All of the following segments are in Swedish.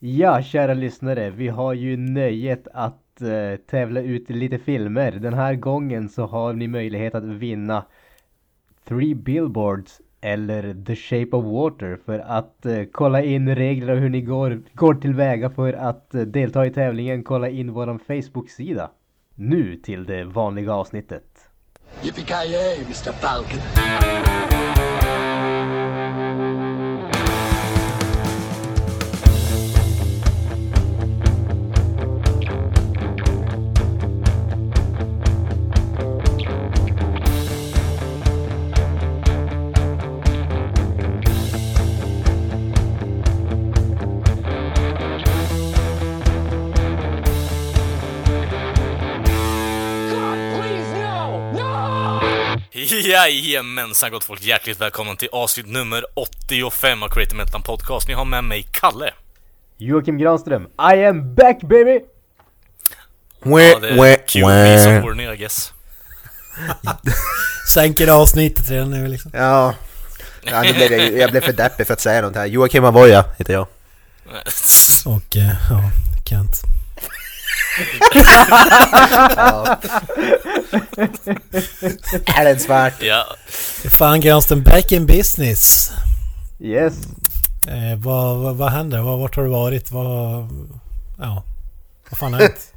Ja, kära lyssnare, vi har ju nöjet att eh, tävla ut lite filmer. Den här gången så har ni möjlighet att vinna Three Billboards eller The Shape of Water för att eh, kolla in regler och hur ni går, går tillväga för att eh, delta i tävlingen. Kolla in våran Facebook-sida. Nu till det vanliga avsnittet. Yippee-ki-yay, Mr. Falcon. Jajamensan gott folk, hjärtligt välkomna till avsnitt nummer 85 av Creative Metal Podcast. Ni har med mig Kalle. Joakim Granström, I am back baby! Ja, det är QB som I guess. Sänker avsnittet redan nu liksom. Ja. ja nu blev jag, jag blev för deppig för att säga något här. Joakim Avoya heter jag. Och eh, ja, Kent. Ja. är det svårt? Ja, Fan Granström, back in business. Yes! Eh, vad, vad, vad händer? Vad, vart har du varit? Vad... Ja. Vad fan har hänt?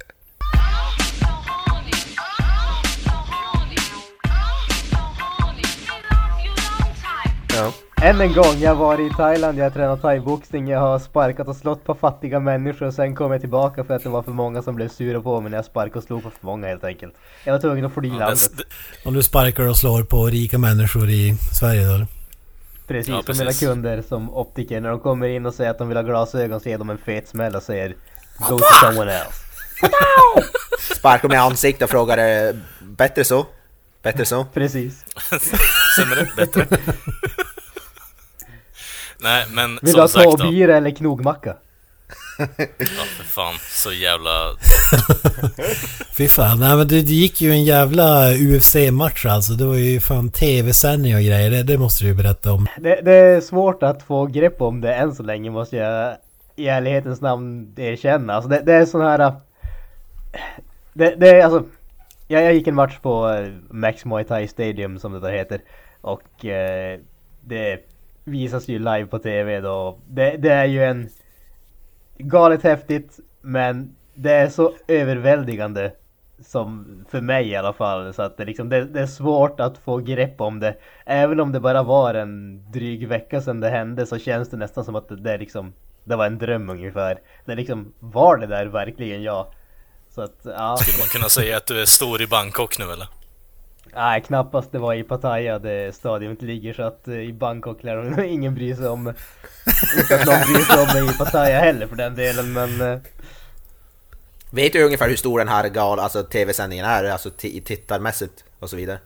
Ja. Än en gång, jag varit i Thailand, jag har tränat thaiboxning, jag har sparkat och slått på fattiga människor och sen kom jag tillbaka för att det var för många som blev sura på mig när jag sparkade och slog på för många helt enkelt. Jag var tvungen att fly ja landet. det, Om du sparkar och slår på rika människor i Sverige då? Precis, Ja, och mina precis. kunder som optiker, när de kommer in och säger att de vill ha glasögon så ger de en fet smäll och säger Go to someone else. Sparkar mig i ansiktet och frågar eh, bättre så? Bättre så? Precis. sämre, bättre. Nej, men Vill du ha som sagt då. eller knogmacka? Ja, för fan. Så jävla... Fy fan, nej men det, det gick ju en jävla UFC-match alltså. Det var ju fan tv-sändning och grejer. Det, det måste du ju berätta om. Det, det är svårt att få grepp om det än så länge måste jag i ärlighetens namn erkänna. Alltså det, det är sån här... äh, Det, det är alltså... Jag, jag gick en match på äh, Max Muay Thai Stadium som det där heter. Och eh, det visas ju live på TV då. Det, det är ju en... Galet häftigt men det är så överväldigande som för mig i alla fall så att det, liksom, det, det är svårt att få grepp om det. Även om det bara var en dryg vecka sedan det hände så känns det nästan som att det, det liksom det var en dröm ungefär. Det liksom var det där verkligen jag. Så att ja, Skulle man kunna säga att du är stor i Bangkok nu eller? Nej knappast det var i Pattaya det stadion ligger så att eh, i Bangkok lär nog ingen bry sig om. Inte att någon bryr sig om mig i Pattaya heller för den delen men eh, Vet du ungefär hur stor den här gal, alltså tv-sändningen är? Alltså ti- tittarmässigt och så vidare?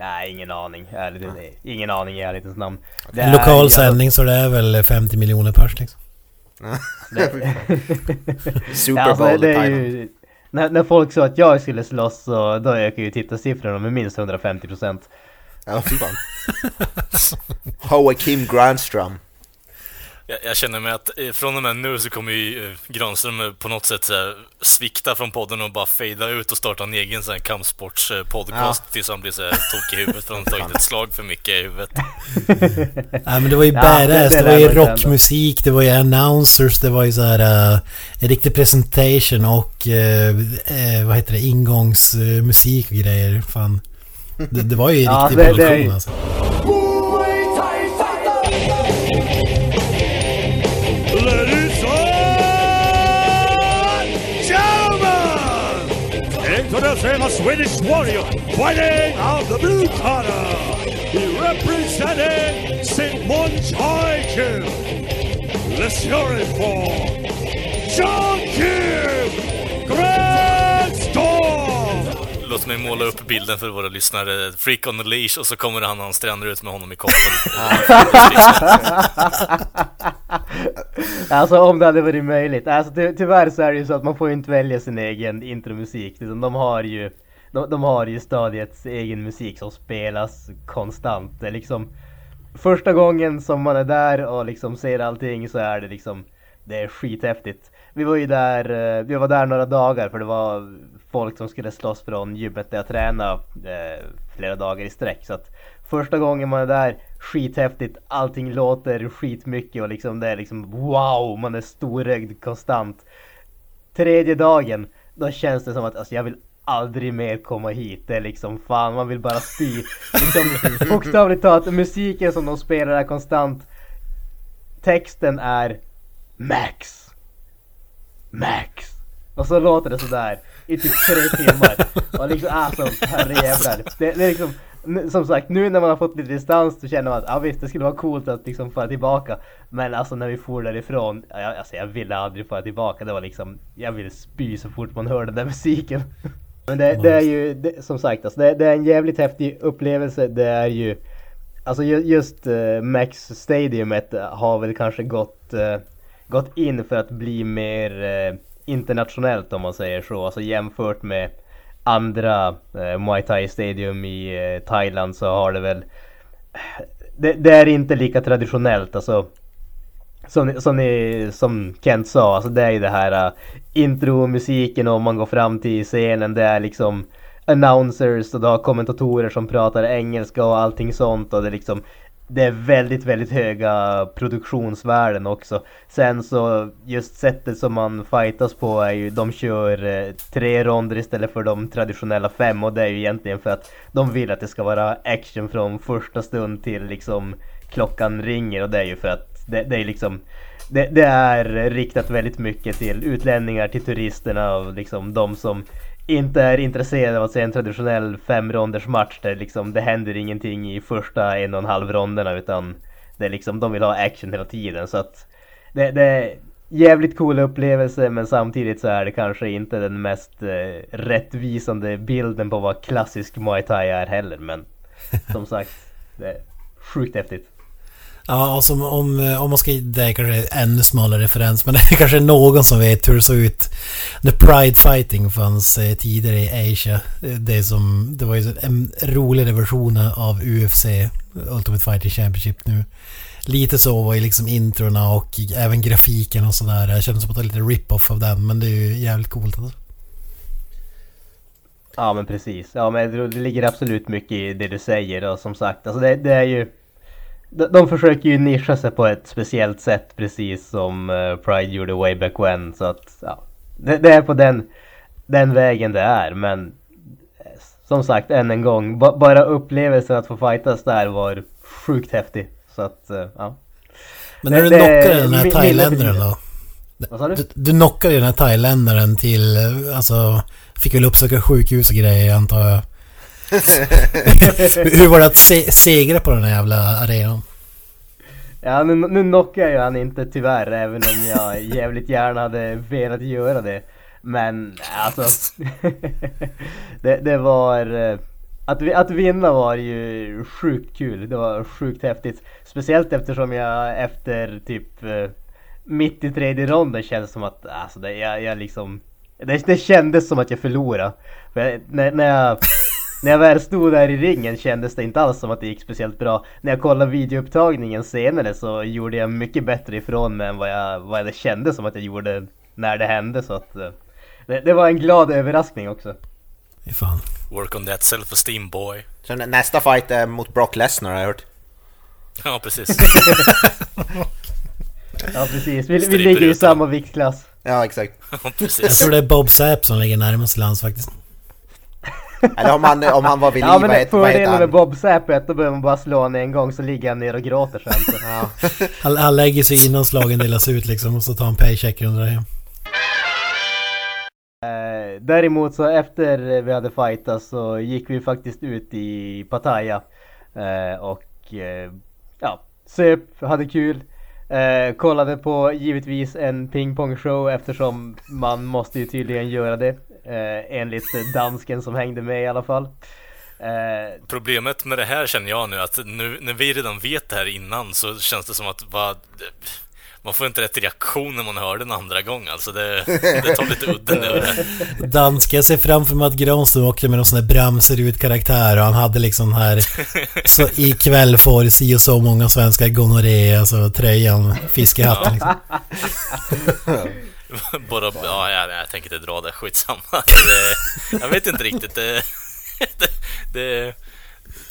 Nej, ingen aning. Ärligt, ingen aning i ärlighetens namn. Det En är- lokal jag- sändning så det är väl 50 miljoner pers liksom. Super Ja, alltså, Bowl det är Thailand. ju, när, när folk sa att jag skulle slåss så då ökade ju tittarsiffrorna med minst 150%. Ja, fy fan. Joakim Granström. Jag, jag känner mig att eh, från och med nu så kommer ju eh, Granström eh, på något sätt så här, svikta från podden och bara fejda ut och starta en egen sån här kampsportspodcast tills han blir så här tokig i huvudet för han har tagit ett slag för mycket i huvudet. Nej men det var ju Ja, badass, det- det, det var ju rockmusik, det var ju announcers, det var ju så här uh, en riktig presentation och eh, vad heter det, ingångsmusik och grejer. Fan. Det, det var ju en Ja, riktig det- det är produktion alltså. A Swedish warrior fighting out the blue corner. He represented St. Munchaikin. Let's hear it for John Kim Grandstorm. Låt mig måla upp bilden för våra lyssnare. Freak on the leash och så kommer han och han stränder ut med honom i koppel. Alltså om det hade varit möjligt. Alltså ty tyvärr så är det ju så att man får ju inte välja sin egen intromusik. Liksom, de har ju de, de har ju stadiets egen musik som spelas konstant. Det är liksom första gången som man är där och liksom ser allting så är det liksom det är skithäftigt. Vi var ju där, eh, vi var där några dagar för det var folk som skulle slåss från gymmet där jag tränade eh, flera dagar i sträck. Så att första gången man är där, skithäftigt, allting låter skitmycket och liksom det är liksom wow, man är storögd konstant. Tredje dagen, då känns det som att alltså, jag vill aldrig mer komma hit. Det är liksom fan, man vill bara spy. Liksom, bokstavligt talat, musiken som de spelar är konstant. Texten är Max. Max. Och så låter det sådär i typ tre timmar. Och liksom alltså herrejävlar. Det, det är liksom som sagt nu när man har fått lite distans så känner man att ja visst det skulle vara coolt att liksom fara tillbaka. Men alltså när vi for därifrån, ja, alltså jag ville aldrig fara tillbaka. Det var liksom, jag ville spy så fort man hör den där musiken. Men det, det är ju det, som sagt alltså det, det är en jävligt häftig upplevelse. Det är ju Alltså ju- just uh, Max Stadiumet har väl kanske gått, eh, gått in för att bli mer eh, internationellt om man säger så. Alltså jämfört med andra eh, Muay Thai Stadium i eh, Thailand så har det väl det, det är inte lika traditionellt alltså som, som, ni, som Kent sa, alltså det är ju det här uh, intromusiken och man går fram till scenen, det är liksom announcers och du har kommentatorer som pratar engelska och allting sånt och det är liksom det är väldigt, väldigt höga produktionsvärden också. Sen så just sättet som man fightas på är ju, de kör eh, tre ronder istället för de traditionella fem och det är ju egentligen för att de vill att det ska vara action från första stund till liksom klockan ringer och det är ju för att det, det är liksom det, det är riktat väldigt mycket till utlänningar, till turisterna och liksom de som inte är intresserade av att se en traditionell femronders match där liksom det händer ingenting i första en och en halv ronderna utan det är liksom de vill ha action hela tiden så att det, det är jävligt cool upplevelse men samtidigt så är det kanske inte den mest eh, rättvisande bilden på vad klassisk Muay Thai är heller men som sagt det är sjukt häftigt. Ja, och som om, eh, om man ska... Det är kanske en ännu smalare referens, men det är kanske någon som vet hur det såg ut när Pride Fighting fanns eh, tidigare i Asia. Eh, det, som, det var ju en roligare version av UFC, Ultimate Fighting Championship nu. Lite så var ju liksom introna och även grafiken och sådär. Jag kände som att det var lite rip-off av den, men det är ju jävligt coolt alltså. Ja men precis. Ja men det det ligger absolut mycket i det du säger och som sagt alltså det, det är ju de, de försöker ju nischa sig på ett speciellt sätt precis som eh, Pride gjorde way back when så att ja, det, det är på den, den vägen det är men eh, som sagt än en gång ba, bara upplevelsen att få fightas där var sjukt häftig så att eh, ja. Men när du det- knockade den här thailändaren då? Vad sa du? Du, du knockade den här thailändaren till, alltså, fick väl uppsöka sjukhus och grejer antar jag. Hur var det att se, segra på den här jävla arenan? Ja nu, nu knockar jag ju han inte tyvärr även om jag jävligt gärna hade velat göra det. Men alltså det, det var eh, att, att vinna var ju sjukt kul. Det var sjukt häftigt. Speciellt eftersom jag efter typ eh, mitt i tredje ronden kändes som att alltså det, jag, jag liksom det, det kändes som att jag förlorade. För jag, när, när jag när jag väl stod där i ringen kändes det inte alls som att det gick speciellt bra. När jag kollade videoupptagningen senare så gjorde jag mycket bättre ifrån mig än vad jag, vad det kändes som att jag gjorde när det hände. Så att, eh, det, det var en glad överraskning också. Fan. Work on that self-esteem boy. Så nä- nästa fight är mot Brock Lesnar har jag hört. Ja, precis. Ja precis, vi, vi ligger i samma viktklass. Ja, exakt. Ja, Jag precis. tror det är Bob Sapp som ligger närmast lands faktiskt. Eller om han, om han var vid liv, Ja men vad heter, vad heter fördelen med han? Bob Sapp då behöver man bara slå honom en gång så ligger han ner och gråter sen. Så. Ja. Han, han lägger sig innan slagen delas ut liksom och så tar han paychecken och drar hem. Eh, däremot så efter vi hade fightat så gick vi faktiskt ut i Pattaya eh, och eh, ja, söp, hade kul. Eh, kollade på givetvis en pingpongshow eftersom man måste ju tydligen göra det. Eh, enligt dansken som hängde med i alla fall. Eh, Problemet med det här känner jag nu att nu när vi redan vet det här innan så känns det som att vad... man får inte rätt reaktion när man hör den andra gången. Alltså det, det tar lite udden över det. Danska, jag ser framför mig att Granström åkte med någon sån där Bramserud-karaktär och han hade liksom här Så ikväll får si och så många svenskar gonorré, alltså tröjan, fiskehatten liksom. Bara, ja, jag, jag tänker inte dra det, skitsamma. Det, jag vet inte riktigt. Det, det, det,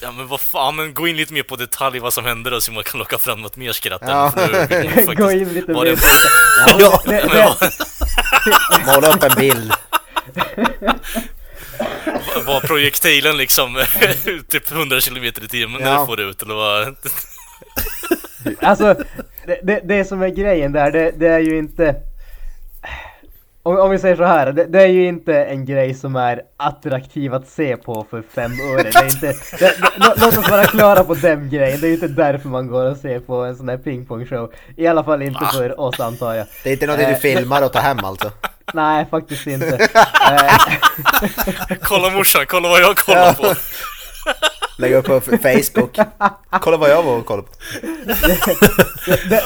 ja men vad fan, men gå in lite mer på detalj vad som hände då så man kan locka fram något mer skratt. Ja. Gå in lite mer det- på... Ja, Det, men det, var, Måla upp en bild. var projektilen liksom typ 100 km i timmen när Ja. du får ut eller vad? Alltså, det, det, det som är grejen där, det, det är ju inte... Om, om vi säger så här, det, det är ju inte en grej som är attraktiv att se på för fem öre. Det är inte, det, det, lå- låt oss vara klara på den grejen. Det är ju inte därför man går och ser på en sån här pingpongshow. I alla fall inte för oss antar jag. Det är inte något du Eh, filmar och tar hem alltså? Nej, faktiskt inte. Kolla morsan, kolla vad jag kollar på! Lägga upp på Facebook. Kolla vad jag var och kollade på.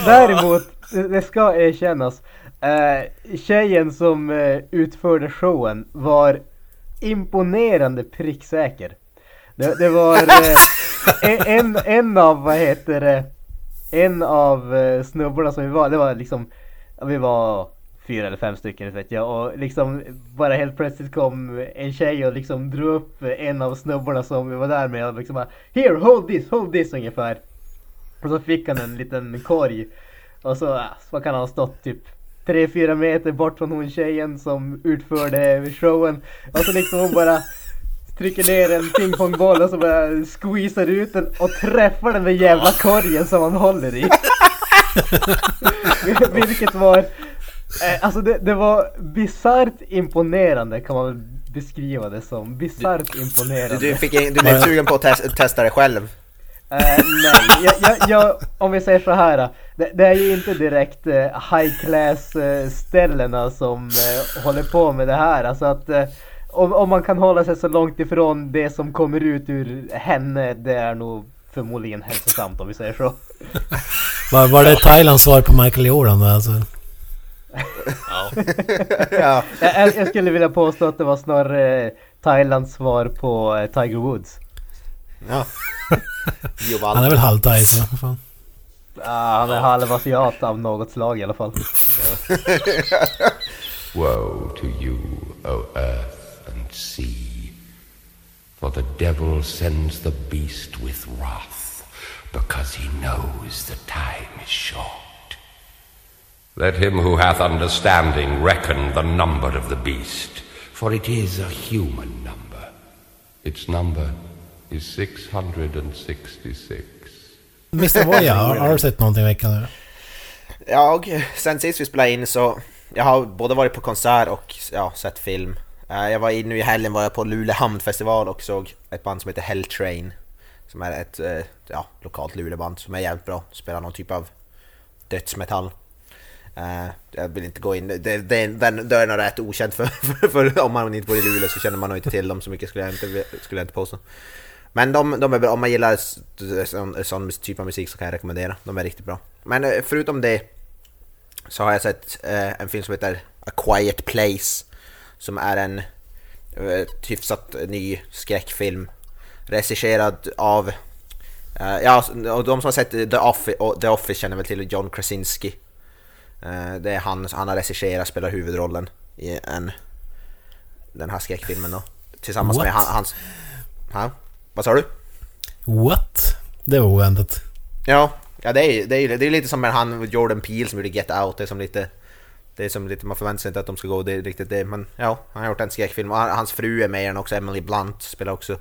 Däremot, det det ska erkännas. Eh, tjejen som eh, utförde showen var imponerande pricksäker. Det, det var eh, en, en av, vad heter det, en av eh, snubbarna som vi var, det var liksom, vi var fyra eller fem stycken vet jag och liksom bara helt plötsligt kom en tjej och liksom drog upp en av snubbarna som vi var där med och liksom bara Here, hold this, hold this ungefär. Och så fick han en liten korg. Och så, ja, så kan han ha stått typ 3-4 meter bort från hon tjejen som utförde showen. Och så liksom hon bara trycker ner en pingpongboll och så bara squeezar ut den och träffar den med jävla korgen som han håller i. Vil- Vilket var, eh, alltså det, det var bisarrt imponerande kan man väl beskriva det som. Bisarrt imponerande. Du, du, fick, in- du blev sugen på att tes- testa det själv? Eh, nej, jag, jag, jag, om vi säger så här. Det, det är ju inte direkt eh, high class eh, ställena som eh, håller på med det här. Alltså att eh, om, om man kan hålla sig så långt ifrån det som kommer ut ur henne, det är nog förmodligen hälsosamt om vi säger så. Var, var det Thailands svar på Michael Jordan då, alltså? Ja. Ja. Jag, jag- skulle vilja påstå att det var snarare Thailands svar på Tiger Woods. ja. Han är väl halvthai så. Ah, han är halvasiat av något slag i alla fall. Woe to you, O earth and sea, for the devil sends the beast with wrath, because he knows the time is short. Let him who hath understanding reckon the number of the beast, for it is a human number. Its number is 666. Mr. Voya, har, har du sett någonting i veckan nu? Jag, sen sist vi spelade in så, jag har både varit på konsert och ja, sett film. Eh, Jag var in nu i helgen var jag på Luleå hamnfestival och såg ett band som heter Hell Train. Som är ett eh, ja, lokalt Luleåband som är jävligt bra. Spelar någon typ av dödsmetall. Eh, jag vill inte gå in, det, det, den dörren är rätt okänd för, för, för om man inte bor i Luleå så känner man nog inte till dem så mycket skulle jag inte, skulle jag inte påstå. Men de, de är bra, om man gillar sån, sån typ av musik så kan jag rekommendera. De är riktigt bra. Men eh, förutom det så har jag sett eh, en film som heter A Quiet Place. Som är en eh, hyfsat ny skräckfilm. Regisserad av... Eh, ja, och de som har sett The Office, The Office känner väl till John Krasinski. Eh, det är han, han har regisserat, spelar huvudrollen i en... Den här skräckfilmen då. Tillsammans med What? han, hans... Ha? Vad sa du? What? Det var oväntat. Ja, ja det är det är, det är lite som med han Jordan Peele som gjorde Get Out. Det är som lite... Det är som lite, man förväntar sig inte att de ska gå det är riktigt det. Men ja, han har gjort en skräckfilm. Och han- hans fru är med i den också, Emily Blunt spelar också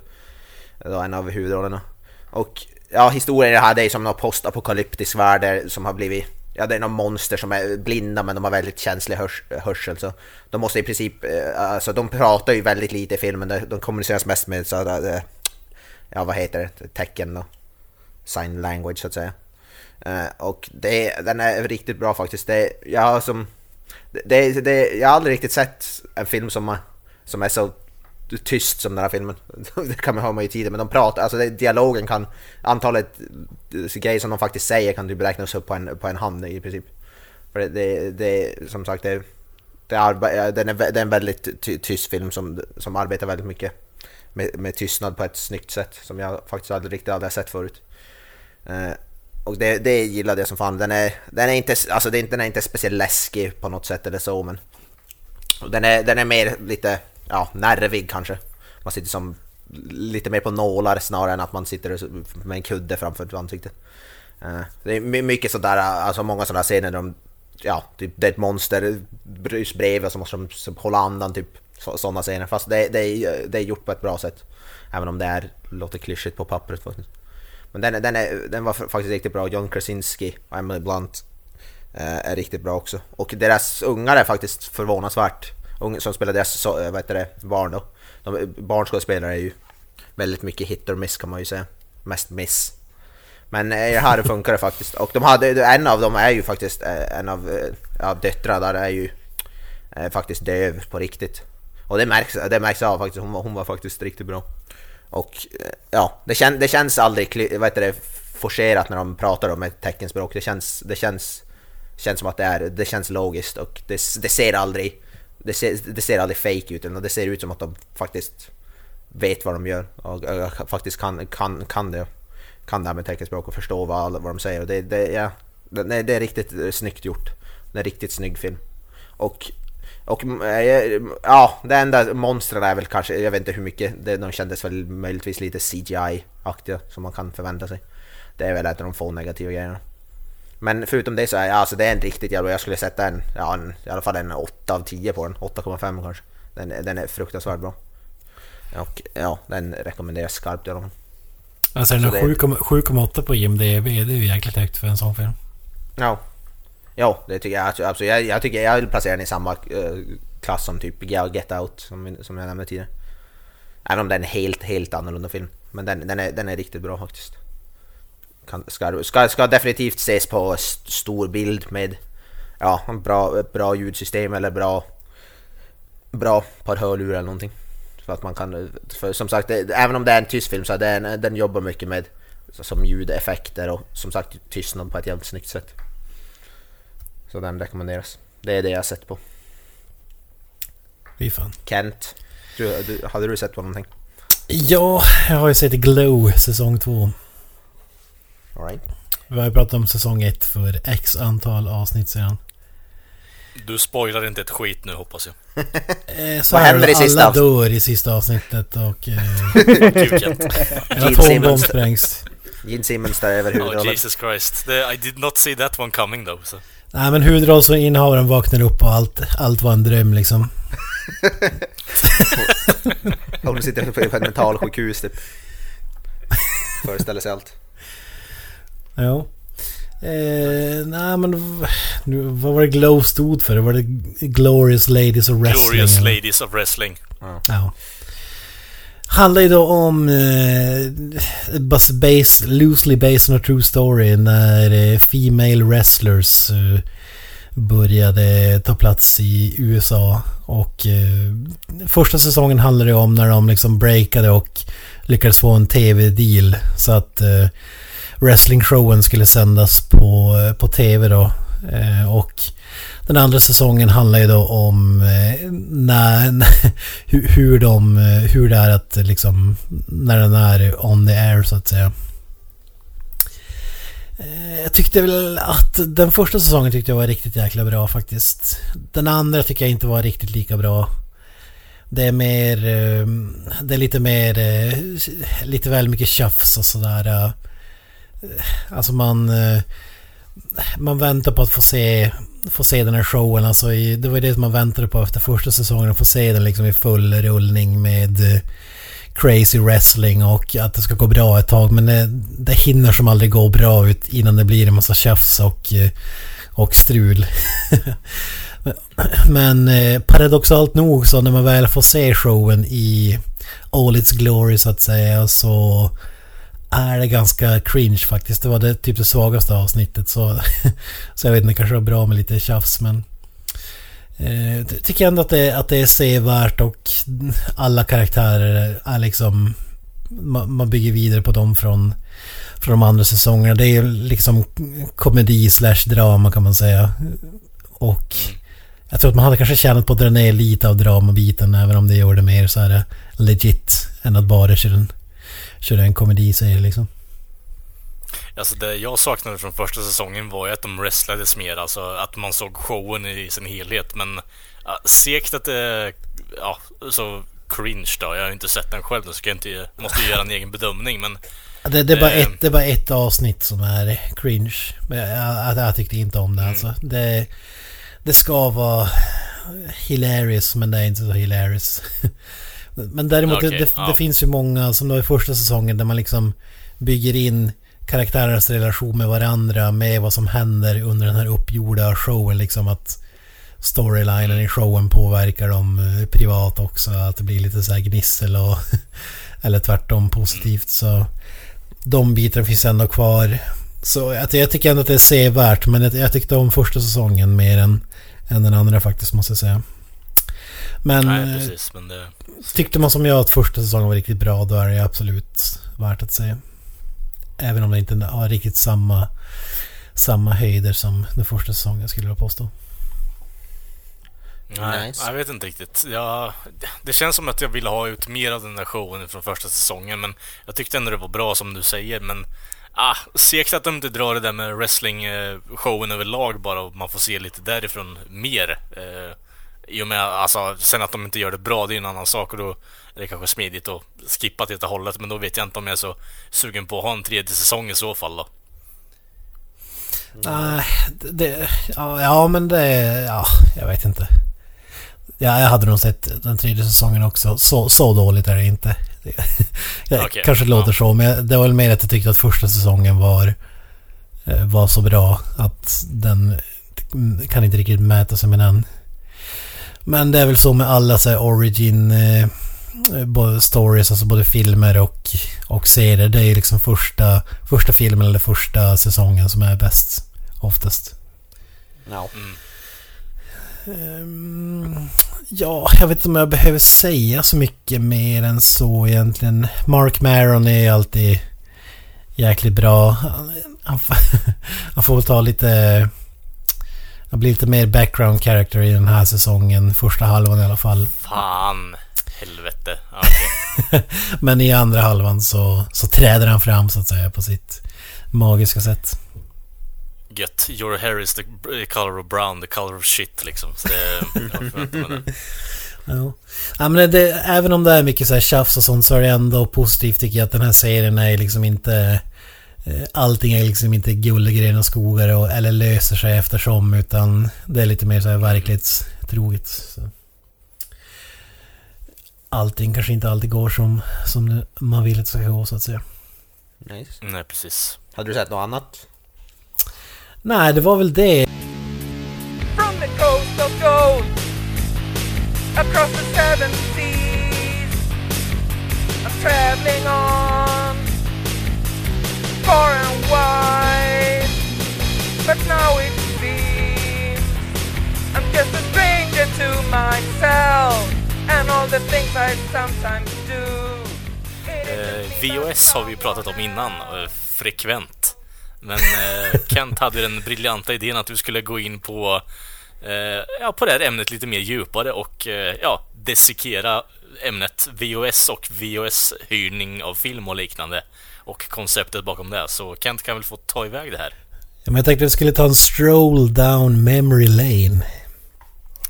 en av huvudrollerna. Och ja, historien i det här det är som någon postapokalyptisk värld som har blivit... Ja, det är någon monster som är blinda men de har väldigt känslig hörs, hörsel så de måste i princip... eh, Alltså de pratar ju väldigt lite i filmen, de, kommuniceras mest med så här, eh, Ja, vad heter det? Tecken då sign language så att säga. Eh, och det, den är riktigt bra faktiskt. Det, jag, som, det, det, jag har aldrig riktigt sett en film som, som är så tyst som den här filmen. Det kan man ha med i tiden, men de pratar, alltså det, dialogen kan, antalet eh, grejer som de faktiskt säger kan typ du beräknas upp på en, på en hand i princip. För det, det, det som sagt, det, det arbe- den är, det är en väldigt tyst film som, som arbetar väldigt mycket med, med tystnad på ett snyggt sätt som jag faktiskt aldrig riktigt hade sett förut. Eh, och det, det gillade jag som fan. Den är, den är inte, alltså den är inte, den är inte speciellt läskig på något sätt eller så men den är, den är mer lite, ja, nervig kanske. Man sitter som lite mer på nålar snarare än att man sitter med en kudde framför ansiktet. Eh, Det är mycket sådär, alltså många sådana scener där de, ja, typ det är ett monster bredvid och så måste de hålla andan, typ sådana scener. Fast det, det, är, det är gjort på ett bra sätt. Även om det är, låter klyschigt på pappret faktiskt. Men den, den, är, den var faktiskt riktigt bra. John Krasinski och Emily Blunt eh, är riktigt bra också. Och deras ungar är faktiskt förvånansvärt, ung, som spelar deras så, eh, vad heter det, barn då. De, eh, barnskådespelare är ju väldigt mycket hit och miss kan man ju säga. Mest miss. Men eh, här funkar det faktiskt. Och de hade, en av dem är ju faktiskt, en av ja, döttrarna där är ju är faktiskt döv på riktigt. Och det märks, det märks av faktiskt, hon var, hon var faktiskt riktigt bra. Och eh, ja, det, kän, det känns aldrig vad heter det, forcerat när de pratar om ett teckenspråk. Det känns, det känns, känns som att det är, det känns logiskt och det, det ser aldrig, det ser, det ser aldrig fake ut. utan Det ser ut som att de faktiskt vet vad de gör och, och faktiskt kan, kan, kan det. Kan det här med teckenspråk och förstå vad, vad de säger. Det, det, ja, det, det är riktigt eh, snyggt gjort. Det är en riktigt snygg film. Och, och eh, ja, det enda monstren är väl kanske, jag vet inte hur mycket, det, de kändes väl möjligtvis lite CGI-aktiga som man kan förvänta sig. Det är väl ett av de få negativa grejerna. Men förutom det så är alltså det är en riktigt jävla, jag skulle sätta en, ja, en, i alla fall en 8 av 10 på den, 8,5 kanske. Den, den är fruktansvärt bra. Och ja, den rekommenderas skarpt i alla fall. Alltså den Så har det- 7,- 7,8 på IMDB. Det är ju jäkligt högt för en sån film. Ja. Ja, det tycker jag. Absolut. Alltså, jag, jag tycker jag vill placera den i samma eh, klass som typ Get Out som, som jag nämnde tidigare. Även om den är helt, helt annorlunda film. Men den, den, är, den är riktigt bra faktiskt. Kan, ska, ska, ska definitivt ses på st- stor bild med ja, bra, bra ljudsystem eller bra, bra par hörlurar eller någonting. För att man kan, för som sagt, det, även om det är en tyst film så den, den jobbar mycket med som ljudeffekter och som sagt tystnad på ett jävligt snyggt sätt. Så den rekommenderas. Det är det jag har sett på. Fy fan. Kent, du, du, hade du sett på någonting? Ja, jag har ju sett Glow säsong 2. All right. Vi har ju pratat om säsong 1 för x antal avsnitt sedan. Du spoilar inte ett skit nu hoppas jag. Eh, så Vad händer i alla sista avsnitt? dör i sista avsnittet och eh, atombomb sprängs. Gene Simmons där över Oh huvudrollen. Jesus Christ. The, I did not see that one coming though. So. Nej men huvudrollsinnehavaren vaknar upp och allt, allt var en dröm liksom. Hon sitter på ett mentalsjukhus typ. Föreställer sig allt. Ja. Eh, nej men nu, vad var det Glow stod för? Var det Glorious Ladies of Wrestling? Glorious eller? Ladies of Wrestling. Ja. Handlar ju då om eh, bas- based, loosely based on a true story när eh, Female Wrestlers eh, började ta plats i USA. Och eh, första säsongen handlade det om när de liksom breakade och lyckades få en tv-deal. Så att eh, wrestlingshowen skulle sändas på, eh, på tv då. Eh, och den andra säsongen handlar ju då om eh, när, hur, de, eh, hur det är att eh, liksom när den är on the air så att säga. Eh, jag tyckte väl att den första säsongen tyckte jag var riktigt jäkla bra faktiskt. Den andra tycker jag inte var riktigt lika bra. Det är mer, det är lite mer, lite väl mycket tjafs och sådär. Alltså man, man väntar på att få se, få se den här showen. Alltså i, det var ju det som man väntade på efter första säsongen. Att få se den liksom i full rullning med eh, crazy wrestling och att det ska gå bra ett tag. Men det, det hinner som aldrig gå bra ut innan det blir en massa tjafs och, eh, och strul. Men paradoxalt nog så när man väl får se showen i all its glory så att säga så är det ganska cringe faktiskt. Det var det typ det svagaste avsnittet så, så jag vet inte, kanske var bra med lite tjafs men eh, tycker ändå att det, att det är sevärt och alla karaktärer är liksom man, man bygger vidare på dem från, från de andra säsongerna. Det är liksom komedi slash drama kan man säga. Och jag tror att man hade kanske tjänat på att dra ner lite av dramabiten även om det gjorde mer så här eh, legit än att bara köra den köra en komediserie liksom. Alltså det jag saknade från första säsongen var ju att de wrestlades mer, alltså att man såg showen i sin helhet. Men ja, segt att det ja, så cringe då. Jag har inte sett den själv, så jag inte, måste ju göra en egen bedömning. Men Det, det, är bara Eh. ett, det är bara ett avsnitt som är cringe. Jag, jag, tyckte inte om det alltså. Det, det ska vara hilarious men det är inte så hilarious. Men däremot Okej, det, det, ja. det finns ju många som då i första säsongen där man liksom bygger in karaktärernas relation med varandra med vad som händer under den här uppgjorda showen liksom att storylinen i showen påverkar dem eh, privat också. Att det blir lite så här gnissel och eller tvärtom positivt så de bitarna finns ändå kvar. Så jag, jag tycker ändå att det är sevärt men jag, jag tyckte om första säsongen mer än, än den andra faktiskt måste jag säga. Men nej, eh, precis. Men det, tyckte man som jag att första säsongen var riktigt bra då är det absolut värt att se. Även om det inte har riktigt samma, samma höjder som den första säsongen skulle jag påstå. nej, Nice. jag vet inte riktigt. Jag, det känns som att jag ville ha ut mer av den där showen från första säsongen, men jag tyckte ändå det var bra som du säger. Men ah, segt att de inte drar det där med wrestling-showen överlag bara och man får se lite därifrån mer. Eh, I och med alltså, sen att de inte gör det bra, det är en annan sak och då är det kanske smidigt att skippa till det hållet. Men då vet jag inte om jag är så sugen på att ha en tredje säsong i så fall då. Nej, det, ja, ja men det, ja, jag vet inte. Ja, jag hade nog sett den tredje säsongen också. Så, så dåligt är det inte. Det, Okej, kanske låter ja. så, men det var väl mer att jag tyckte att första säsongen var, eh, var så bra att den kan inte riktigt mäta sig med den. Men det är väl så med alla så här origin eh, stories, alltså både filmer och, och serier. Det är ju liksom första, första filmen eller första säsongen som är bäst. Oftast. Ja. Ehm, ja, jag vet inte om jag behöver säga så mycket mer än så egentligen. Mark Maron är alltid jäkligt bra. Han, han, får, han får väl ta lite... Han blir lite mer background character i den här säsongen. Första halvan i alla fall. Fan, helvete. Okej. Men i andra halvan så, så träder han fram så att säga på sitt magiska sätt. Gött. Your hair is the color of brown, the color of shit liksom. Så det, jag förväntar mig det. Ja. ja men det, även om det är mycket så här tjafs och sånt så är det ändå positivt tycker jag att den här serien är liksom inte... eh, Allting är liksom inte guld och gröna skogar och, eller löser sig eftersom utan det är lite mer så här verklighetstroget. Så. Allting kanske inte alltid går som, som man vill att det ska gå så att säga. Nice. Nej, precis. Hade du sett något annat? Nej, det var väl det. From the coast of gold, across the seven seas, I'm traveling on, far and wide. But now it seems I'm just a stranger to myself and all the things I sometimes do. Eh, VOS har vi pratat om innan, eh, frekvent. Men eh, Kent hade den briljanta idén att du skulle gå in på, eh, ja, på det här ämnet lite mer djupare och eh, ja, dissekera ämnet VOS och VOS-hyrning av film och liknande och konceptet bakom det. Så Kent kan väl få ta iväg det här. Ja, men jag tänkte att jag skulle ta en stroll down memory lane.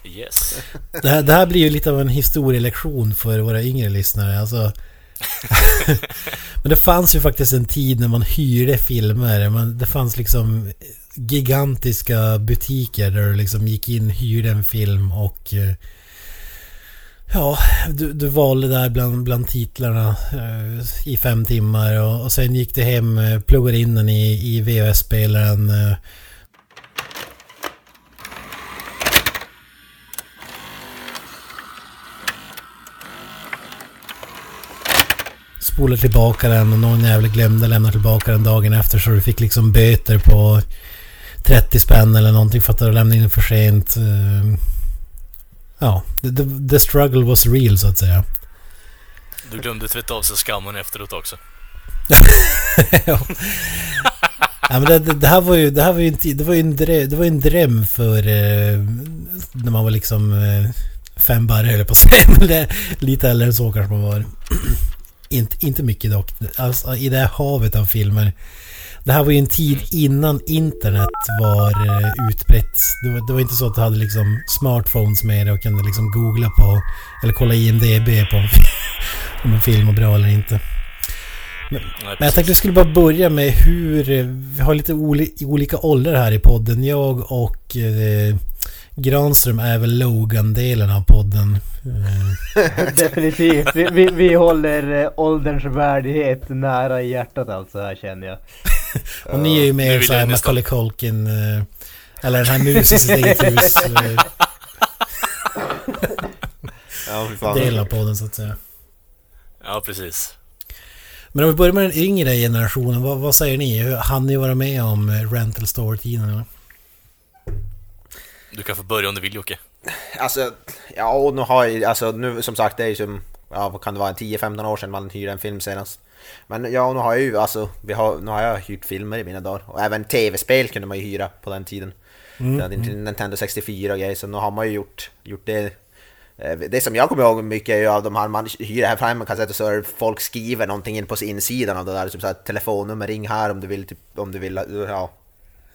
Yes. Det här, det här blir ju lite av en historielektion för våra yngre lyssnare. Alltså, men det fanns ju faktiskt en tid när man hyrde filmer. Man, det fanns liksom gigantiska butiker där du liksom gick in, hyrde en film och eh, Ja, du, du valde där bland, bland titlarna eh, i fem timmar och, och sen gick du hem, eh, pluggade in den i, i VHS-spelaren. Eh, Spolade tillbaka den och någon jävel glömde lämna tillbaka den dagen efter så du fick liksom böter på 30 spänn eller någonting för att du lämnade in den för sent. Eh, Ja, the, the, struggle was real så att säga. Du glömde tvätta av sig skammen efteråt också. ja. ja, men det, det, här var ju, det här var ju en, det var en, dröm, det var en dröm för eh, när man var liksom eh, fem barre höll jag på att säga. Lite äldre än så kanske man var. inte, inte mycket dock. Alltså, I det här havet av filmer. Det här var ju en tid innan internet var eh, utbrett. Det var, det var inte så att du hade liksom smartphones med dig och kunde liksom googla på eller kolla IMDB på om, om en film var bra eller inte. Nej, Men jag tänkte vi skulle bara börja med hur... eh, Vi har lite oli, olika åldrar här i podden. Jag och eh, Granström är väl Logan-delen av podden. Definitivt. Vi, vi, vi håller eh, ålderns värdighet nära i hjärtat alltså här känner jag. Och ni är ju med vill såhär Macaulay Culkin. Eller den här musen i sitt eget hus. Eh, Ja, fy fan. del av podden så att säga. Ja, precis. Men om vi börjar med den yngre generationen. Vad, vad säger ni? Hann ni vara med om eh, rental store-tiden? eller? Du kan få börja om du vill Jocke. Alltså, ja och nu har jag, alltså nu som sagt det är ju som, ja vad kan det vara, en 10-15 år sedan man hyrde en film senast. Men ja, nu har jag ju, alltså, vi har, nu har jag hyrt filmer i mina dagar. Och även tv-spel kunde man ju hyra på den tiden. Mm. inte Nintendo 64 och grejer, så nu har man ju gjort, gjort det. Eh, Det som jag kommer ihåg mycket är ju av de här, man hyr här framme kassetter så är folk skriver någonting in på insidan av det där, typ såhär telefonnummer, ring här om du vill, typ, om du vill, ja.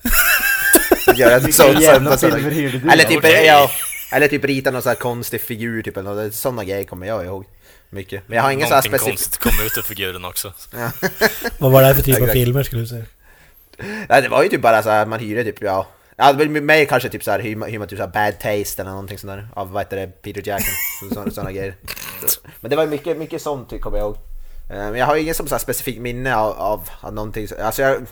Göra så, så, hyrde du eller typ, ja, eller typ rita någon sån här konstig figur typ, eller sådana grejer kommer jag ihåg. Mycket. Men jag har inga sån här specifika... konstigt kom ut ur figuren också. Vad var det här för typ av filmer skulle du säga? Nej, det var ju typ bara så här, man hyrde typ, ja. Ja, det var mer kanske typ så här, hyr man, hyr man typ så här Bad Taste eller någonting sånt där. Av vad heter det, Peter Jackson. Sådana, sådana grejer. Men det var ju mycket, mycket sånt typ, kommer jag ihåg. Eh, Men jag har ju ingen som så här specifikt minne av, av, av någonting. så- Alltså jag...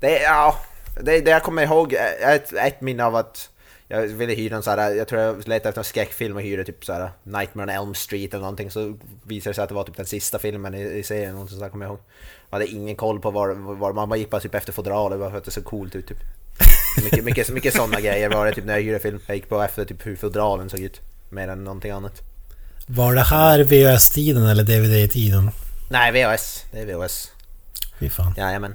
Det, är- ja, det, det jag kommer ihåg är ett, ett minne av att jag ville hyra en sån här, jag tror jag letade efter en skräckfilm och hyrde typ så här Nightmare on Elm Street eller någonting så visade det sig att det var typ den sista filmen i, i serien, någonting sånt kommer jag ihåg. Man hade ingen koll på var, var man bara gick bara typ efter fodralet bara för att det såg coolt ut typ. Mycket, mycket, mycket sådana grejer var det typ när jag hyrde film. Jag gick på efter typ hur fodralen såg ut. Mer än någonting annat. Var det här VHS-tiden eller DVD-tiden? Nej, VHS. Det är VHS. Fy fan. Jajamän.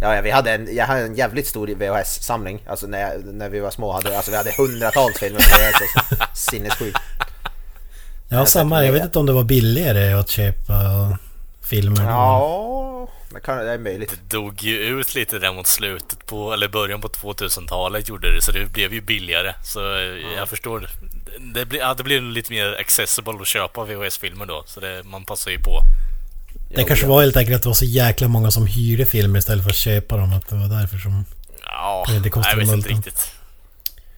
Ja, ja, vi hade en, jag hade en jävligt stor VHS-samling. Alltså när, jag, när vi var små hade alltså, vi hade hundratals filmer på VHS. Alltså. Sinnessjukt. Ja, samma. Jag vet inte om det var billigare att köpa filmer. Ja, det, kan, det är möjligt. Det dog ju ut lite där mot slutet på, eller början på 2000-talet gjorde det, så det blev ju billigare. Så eh, jag förstår. Det blir, ja, det blir lite mer accessible att köpa VHS-filmer då, så det, man passar ju på. Det kanske var helt enkelt att det var så jäkla många som hyrde filmer istället för att köpa dem. Att det var därför som... Ja, Det- kostar jag vet inte riktigt.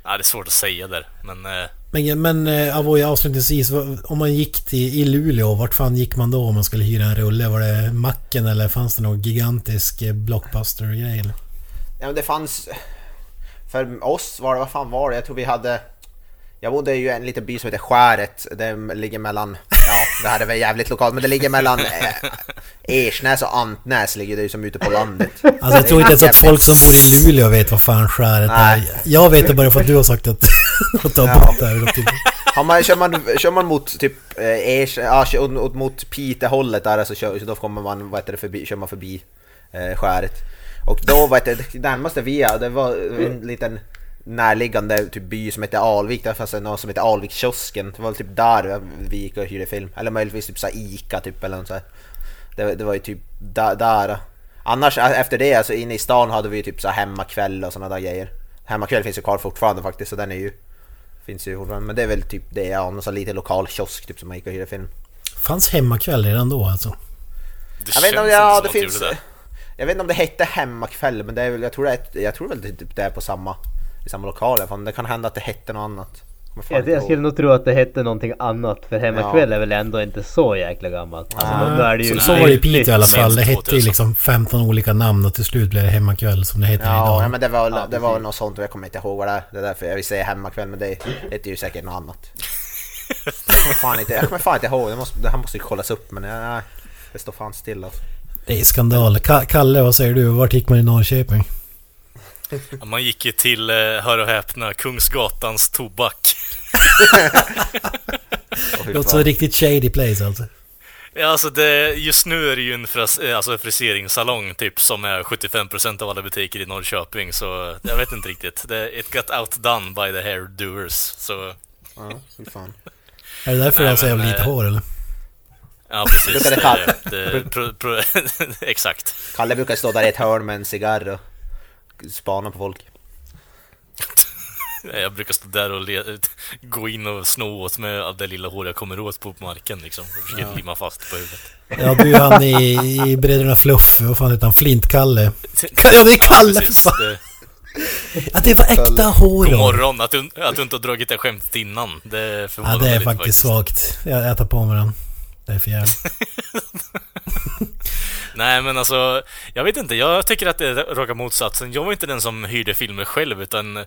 Ja, det är svårt att säga där, men... eh, Men, men eh, Avoy, avslutningsvis. Om man gick till i Luleå, vart fan gick man då om man skulle hyra en rulle? Var det macken eller fanns det någon gigantisk eh, blockbuster-grej? eller? Ja, men det fanns... För oss var det, vad fan var det? Jag tror vi hade... Jag bodde ju i en liten by som heter Skäret. Det ligger mellan... Ja, det här är väl jävligt lokalt, men det ligger mellan eh, Ersnäs och Antnäs ligger det ju som ute på landet. Alltså jag tror inte ens att folk som bor i Luleå vet vad fan skäret är. Jag vet det bara för att du har sagt att, att ta Ja. bort det här. Har man, kör, man, kör man mot typ eh, Ers, ja, mot Piteå-hållet där så, kör, så då kommer man, vad heter det, förbi, kör man förbi eh, skäret. Och då, vad heter det, närmaste vi är, det var en liten närliggande typ by som heter Alvik, där fanns det något som heter Alvikskiosken. Det var typ där vi gick och hyrde film. Eller möjligtvis typ så Ica typ eller något så här. Det, det var ju typ där, där. Annars efter det, alltså inne i stan hade vi ju typ så hemmakväll och sådana där grejer. Hemmakväll finns ju kvar fortfarande faktiskt, så den är ju Finns ju fortfarande, men det är väl typ det, ja, någon sån lite lokal kiosk typ som man gick och hyrde film. Fanns hemmakväll redan då alltså? Det Jag vet inte om, ja, det finns... det. Jag vet inte om det hette hemmakväll, men det är väl, jag tror det är, jag tror väl det, typ det är på samma, i samma lokal i alla fall. Men det kan hända att det hette något annat. Jag, jag skulle nog tro att det hette någonting annat för hemmakväll Ja. är väl ändå inte så jäkla gammalt. Alltså, det ju Så, så var det i Piteå i alla fall. Det hette ju 2000. liksom 15 olika namn och till slut blev det hemmakväll som det heter Ja, idag. ja, men det var, Ja, det var något sånt och jag kommer inte ihåg vad det är. Det är därför jag vill säga hemmakväll, men det heter ju säkert något annat. Jag kommer fan inte, jag kommer fan inte ihåg, det, måste, det här måste ju kollas upp men jag, nej, det står fan still alltså. Det är skandal. Ka Kalle, vad säger du? Vart gick man i Norrköping? Ja, Man gick ju till, eh, hör och häpna, Kungsgatans tobak. fy Låter som riktigt shady place alltså. Ja, alltså det, just nu är det ju en fras, eh, alltså friseringssalong typ som är 75% av alla butiker i Norrköping, så jag vet inte riktigt. Det, it got outdone by the hairdoers, så Ja, fy fan. Är det därför jävla men, lite eh, hår eller? ja precis. Det det, pro, pro, exakt. Kalle brukar stå där i ett hörn med en cigarr och spana på folk. Jag brukar stå där och le, gå in och sno åt mig av det lilla hår jag kommer åt på marken liksom. Och försöker limma fast på huvudet. Ja, du är han i, i Bröderna Fluff, vad fan heter han? Flint-Kalle. Ja, det är Kalle precis. fan. Det, Ja, det var äkta hår god morgon, att du, att du inte har dragit det skämtet innan. Det förvånar Ja, det är lite faktiskt svagt. Jag, jag tar på mig den. Det är för jävligt. Nej men alltså, jag vet inte, jag tycker att det är raka motsatsen. Jag var inte den som hyrde filmer själv utan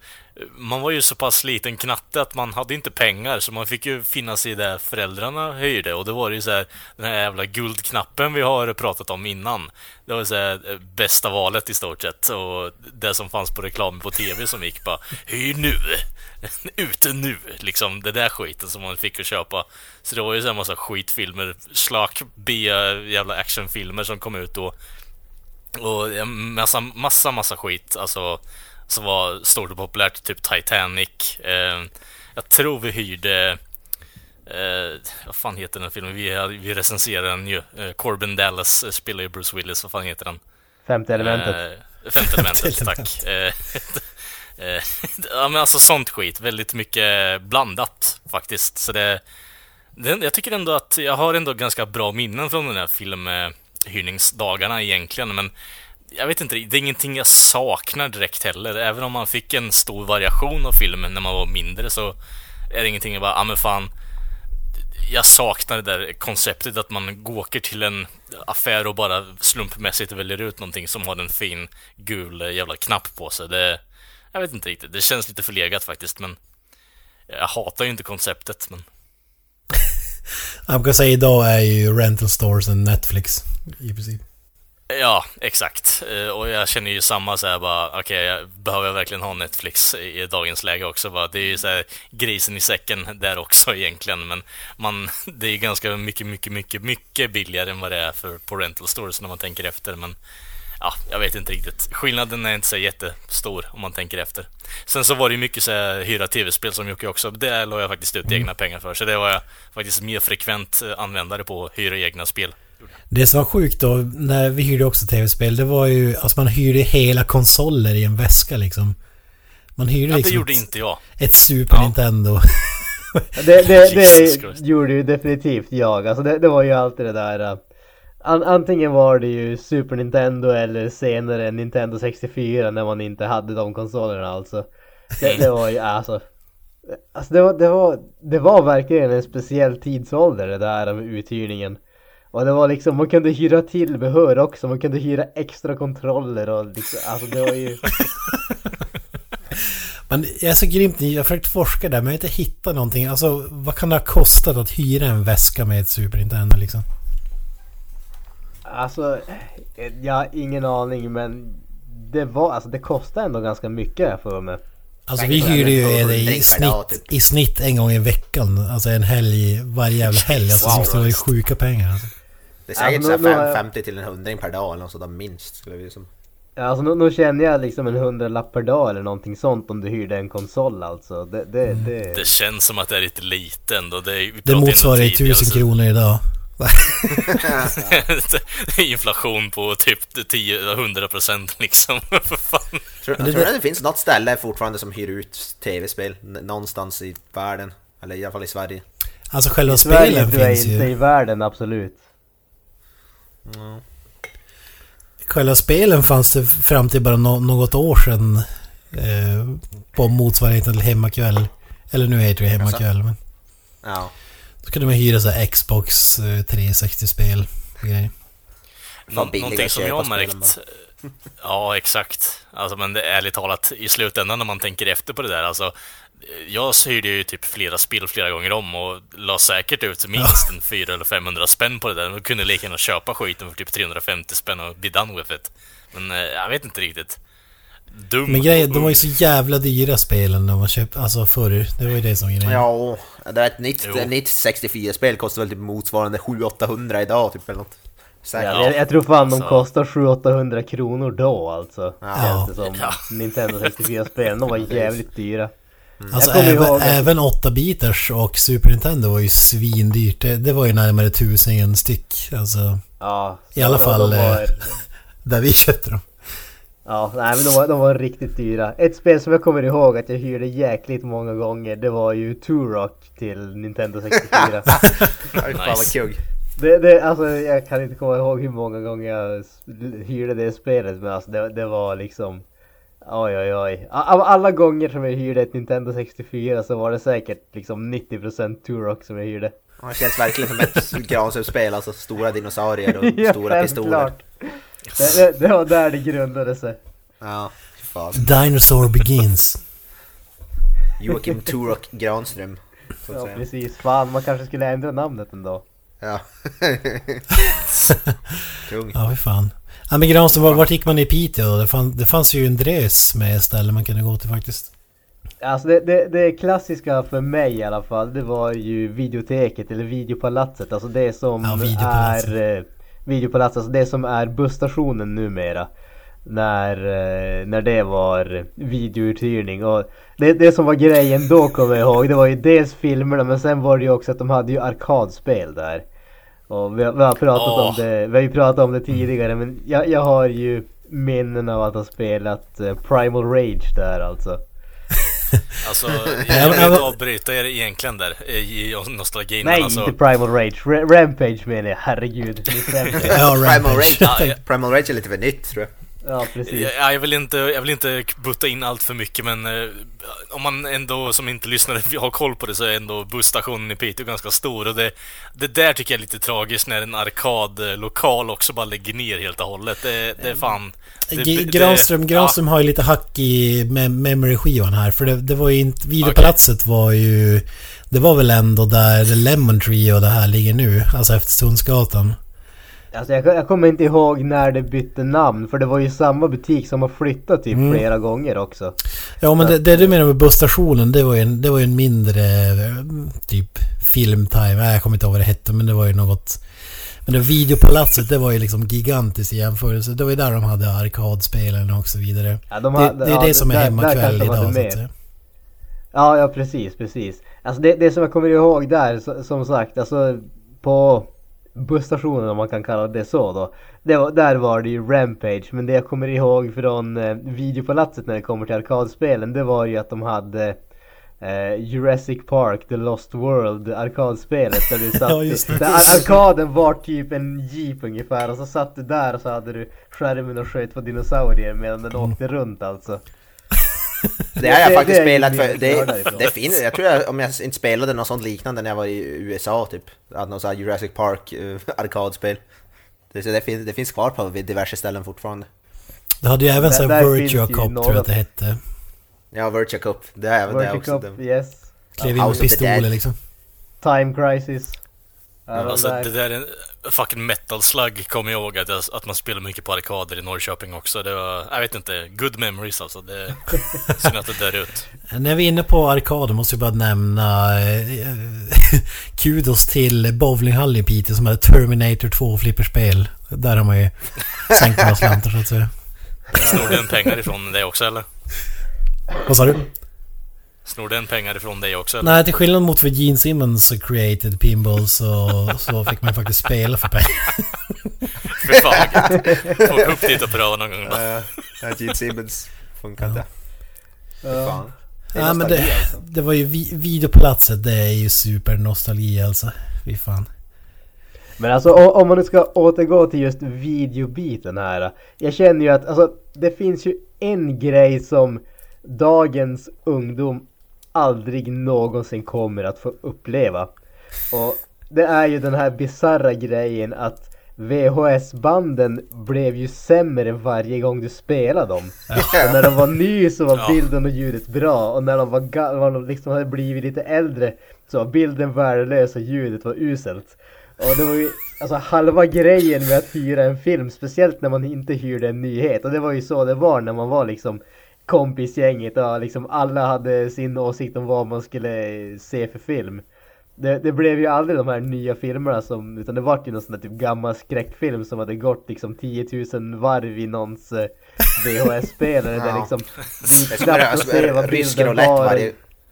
man var ju så pass liten knatte att man hade inte pengar så man fick ju finna sig i det föräldrarna hyrde och då var det ju så här den här jävla guldknappen vi har pratat om innan. Det var så här, eh, bästa valet i stort sett och det som fanns på reklamen på TV som gick bara Hyr nu! Ute nu! Liksom det där skiten som man fick att köpa. Så det var ju så här massa skitfilmer, slak, B jävla actionfilmer som kom ut då. Och massa, massa, massa skit. Alltså, som var stort och populärt. Typ Titanic. Eh, jag tror vi hyrde... Eh, vad fan heter den filmen? Vi, vi recenserade den ju. Eh, Corbin Dallas eh, spelar ju Bruce Willis. Vad fan heter den? Femte elementet. Eh, femte elementet, Femte tack. Eh, eh, ja men alltså sånt skit. Väldigt mycket blandat faktiskt. Så det, det... Jag tycker ändå att jag har ändå ganska bra minnen från den här filmhyrningsdagarna egentligen. Men jag vet inte, det är ingenting jag saknar direkt heller. Även om man fick en stor variation av filmen när man var mindre så är det ingenting jag bara, ja ah, men fan jag saknar det där konceptet att man åker till en affär och bara slumpmässigt väljer ut någonting som har en fin gul jävla knapp på sig. Det, jag vet inte riktigt, det känns lite förlegat faktiskt men jag hatar ju inte konceptet men Jag kan säga idag är ju rental stores en Netflix. I princip. Ja, exakt. Eh, Och jag känner ju samma så här bara, okej, jag behöver jag verkligen ha Netflix i dagens läge också? Bara, det är ju så här grisen i säcken där också egentligen, men man, det är ju ganska mycket, mycket, mycket, mycket billigare än vad det är för, på rental stores när man tänker efter, men ja, jag vet inte riktigt. Skillnaden är inte så jättestor om man tänker efter. Sen så var det ju mycket så här, hyra tv-spel som Jocke också. Det la jag faktiskt ut egna pengar för, så det var jag faktiskt mer frekvent eh, användare på hyra egna spel. Det som var sjukt då, när vi hyrde också tv-spel, det var ju... Alltså man hyrde hela konsoler i en väska liksom. Man hyrde Ja, det liksom gjorde ett, inte jag. ett Super Ja. Nintendo. Det, det, det gjorde ju definitivt jag. Alltså det, det var ju alltid det där. An, antingen var det ju Super Nintendo eller senare Nintendo 64 när man inte hade de konsolerna alltså. Det, det var ju alltså. Alltså det var, det var, det var verkligen en speciell tidsålder det där med uthyrningen. Och det var liksom, man kunde hyra tillbehör också, man kunde hyra extra kontroller och liksom, alltså det var ju... Men jag är så grymt. Jag har försökt forska där men jag har inte hittat någonting. Alltså vad kan det ha kostat att hyra en väska med ett Super Nintendo liksom? Alltså, jag har ingen aning men det var, alltså det kostade ändå ganska mycket för mig. Alltså vi hyrde ju det i snitt, i snitt en gång i veckan. Alltså en helg, varje jävla helg. Alltså Wow. det var ju sjuka pengar alltså. Det är säkert Ja, men så här då- då- 50 till en hundring per dag eller något sådär minst. Skulle vi som. Alltså nu, nu känner jag liksom en hundralapp per dag eller någonting sånt om du hyrde en konsol alltså. Det, det, det... Det känns som att det är lite lite ändå. Det, Det motsvarar ju tusen så- kronor idag. inflation på typ 10-100 procent liksom. För fan. Tror, det tror det finns något ställe fortfarande som hyr ut tv-spel? Någonstans i världen? Eller i alla fall i Sverige? Alltså själva I Sverige spelen jag finns inte, i ju. världen absolut. Själva spelen fanns det fram till bara nå- något år sedan. Eh, på motsvarigheten till Hemmakväll. Eller nu heter det Hemmakväll. Men Ja. då kunde man hyra så här Xbox eh, 360-spel och grejer. Nå- billigare någonting som jag har märkt. Ja, exakt. Alltså, men det, ärligt talat, i slutändan när man tänker efter på det där, alltså. Jag hyrde ju typ flera spel flera gånger om och la säkert ut minst en 400 eller 500 spänn på det där. Man kunde lika gärna köpa skiten för typ 350 spänn och be done with it. Men eh, jag vet inte riktigt. dum. Men grejen, de var ju så jävla dyra spelen när man köpte, alltså förr. Det var ju det som grejen. Ja, det är ett nytt, nytt 64-spel kostar väl typ motsvarande 700-800 idag typ eller något. Ja, jag, jag tror fan de så- kostar 700-800 kronor då alltså. Ja. Känns det som. Ja. Nintendo 64-spelen, de var jävligt dyra. Alltså Jag kommer även, ihåg även 8-bitars och Super Nintendo var ju svindyrt. Det, det var ju närmare tusen en styck. Alltså, Ja. I alla fall, var, eh, där vi köpte dem. ja, nej men de var, de var riktigt dyra. Ett spel som jag kommer ihåg att jag hyrde jäkligt många gånger, det var ju Turok till Nintendo 64. Fy fan vad det, det, alltså jag kan inte komma ihåg hur många gånger jag hyrde det spelet men alltså det, det var liksom Oj oj oj. Av alla gånger som jag hyrde ett Nintendo 64 så var det säkert liksom 90% Turok som jag hyrde. Ja, Det känns verkligen som ett Granströmsspel, alltså stora dinosaurier och Ja, stora pistoler. självklart. Det, det, det var där det grundade sig. Ja, fan. Dinosaur Begins. Joakim Turok Granström. Så att Ja säga. precis. Fan man kanske skulle ändra namnet ändå. Ja. Kung. Ja, fy fan. Ja, men Granström, var- vart gick man i Piteå? Det, fann, det fanns ju en drös med ställen man kunde gå till faktiskt. Alltså det, det, det klassiska för mig i alla fall det var ju videoteket eller videopalatset. Alltså det som Ja, videopalatset. är eh, videopalatset, alltså det som är busstationen numera. När, eh, när det var videouthyrning och det, det som var grejen då kommer jag ihåg det var ju dels filmerna men sen var det ju också att de hade ju arkadspel där. Och vi har, vi har pratat Åh. om det, vi har ju pratat om det tidigare men jag, jag har ju minnen av att ha spelat eh, Primal Rage där alltså. Alltså, Ja, jag vill inte avbryta er egentligen där i i nostalgin. Nej, alltså, inte Primal Rage. Ra- Rampage menar jag. Herregud. Ja, Primal Rage, Primal Rage är lite för nytt tror jag. Ja, precis. Ja, jag, vill inte, jag vill inte butta in allt för mycket men eh, om man ändå som inte lyssnare har koll på det så är ändå busstationen i Piteå ganska stor och det, det där tycker jag är lite tragiskt när en arkadlokal också bara lägger ner helt och hållet. Det, det är fan... Det, G- det- Granström, Granström har ju lite hack i me- memory-skivan här. För det, det var ju inte... Videopalatset var ju... Det var väl ändå där Lemon Tree och det här ligger nu. Alltså efter Sundsgatan. Alltså jag, jag kommer inte ihåg när det bytte namn. För det var ju samma butik som har flyttat typ Mm. flera gånger också. Ja men det, det du menar med busstationen det var ju en, det var en mindre typ filmtime. Nej, jag kommer inte ihåg vad det hette men det var ju något... Men det videopalatset det var ju liksom gigantiskt i jämförelse. Det var ju där de hade arkadspelen och så vidare. Ja, de Det, hade- det är ja, det som är hemmakväll idag så att säga. Ja, ja precis, precis. Alltså det, det som jag kommer ihåg där, så, som sagt, alltså på busstationen om man kan kalla det så då. Det var, där var det ju Rampage, men det jag kommer ihåg från eh, videopalatset när det kommer till arkadspelen, det var ju att de hade eh, Jurassic Park, The Lost World, arkadspelet där du satt Ja, just det. arkaden var typ en jeep ungefär och så satt du där och så hade du skärmen och sköt på dinosaurier medan den Mm. åkte runt alltså. Det har jag faktiskt spelat för. Det, det finns, jag tror jag, om jag inte spelade något sånt liknande när jag var i USA typ. Att någon sån här Jurassic Park uh, arkadspel. Det, det, finns, det finns kvar på diverse ställen fortfarande. Det hade ju även Där- så där här finns Virtua Cop tror jag att det hette. Ja, Virtua Cup. Det är även det Virtua också. Cup, yes. Klev in med pistoler liksom. Time Crisis. Alltså där. det där är en fucking metal slug kommer jag ihåg att, jag, att man spelar mycket på arkader i Norrköping också. Det var, jag vet inte, good memories alltså. Det är synd att det dör ut. När vi är inne på arkader måste jag bara nämna eh, kudos till bowlinghallen i Piteå som hade Terminator 2 flipperspel. Där har man ju sänkt några slantar så att säga. Snor den pengar ifrån dig också eller? Vad sa du? Snor den pengar ifrån dig också eller? Nej, till skillnad mot för Gene Simmons created pinball så, så fick man faktiskt spela för pengar. Fy fan vad åka upp dit och pröva någon gång. då. Ja, Gene Simmons funkar inte. Fy Ja. fan. Det men det, alltså. det var ju vi, videopalatset, det är ju supernostalgi alltså. Fy fan. Men alltså om man nu ska återgå till just videobiten här. Jag känner ju att alltså, det finns ju en grej som dagens ungdom aldrig någonsin kommer att få uppleva. Och det är ju den här bizarra grejen att VHS-banden blev ju sämre varje gång du spelade dem. Och när de var ny så var bilden och ljudet bra och när de var när de liksom hade blivit lite äldre så var bilden värdelös och ljudet var uselt. Och det var ju alltså halva grejen med att hyra en film, speciellt när man inte hyrde en nyhet. Och det var ju så det var när man var liksom kompisgänget och liksom alla hade sin åsikt om vad man skulle se för film. Det, det blev ju aldrig de här nya filmerna som, utan det var ju någon sån där typ gammal skräckfilm som hade gått liksom 10 000 varv i någons eh, VHS-spelare där liksom som knappt att se vad bilden var.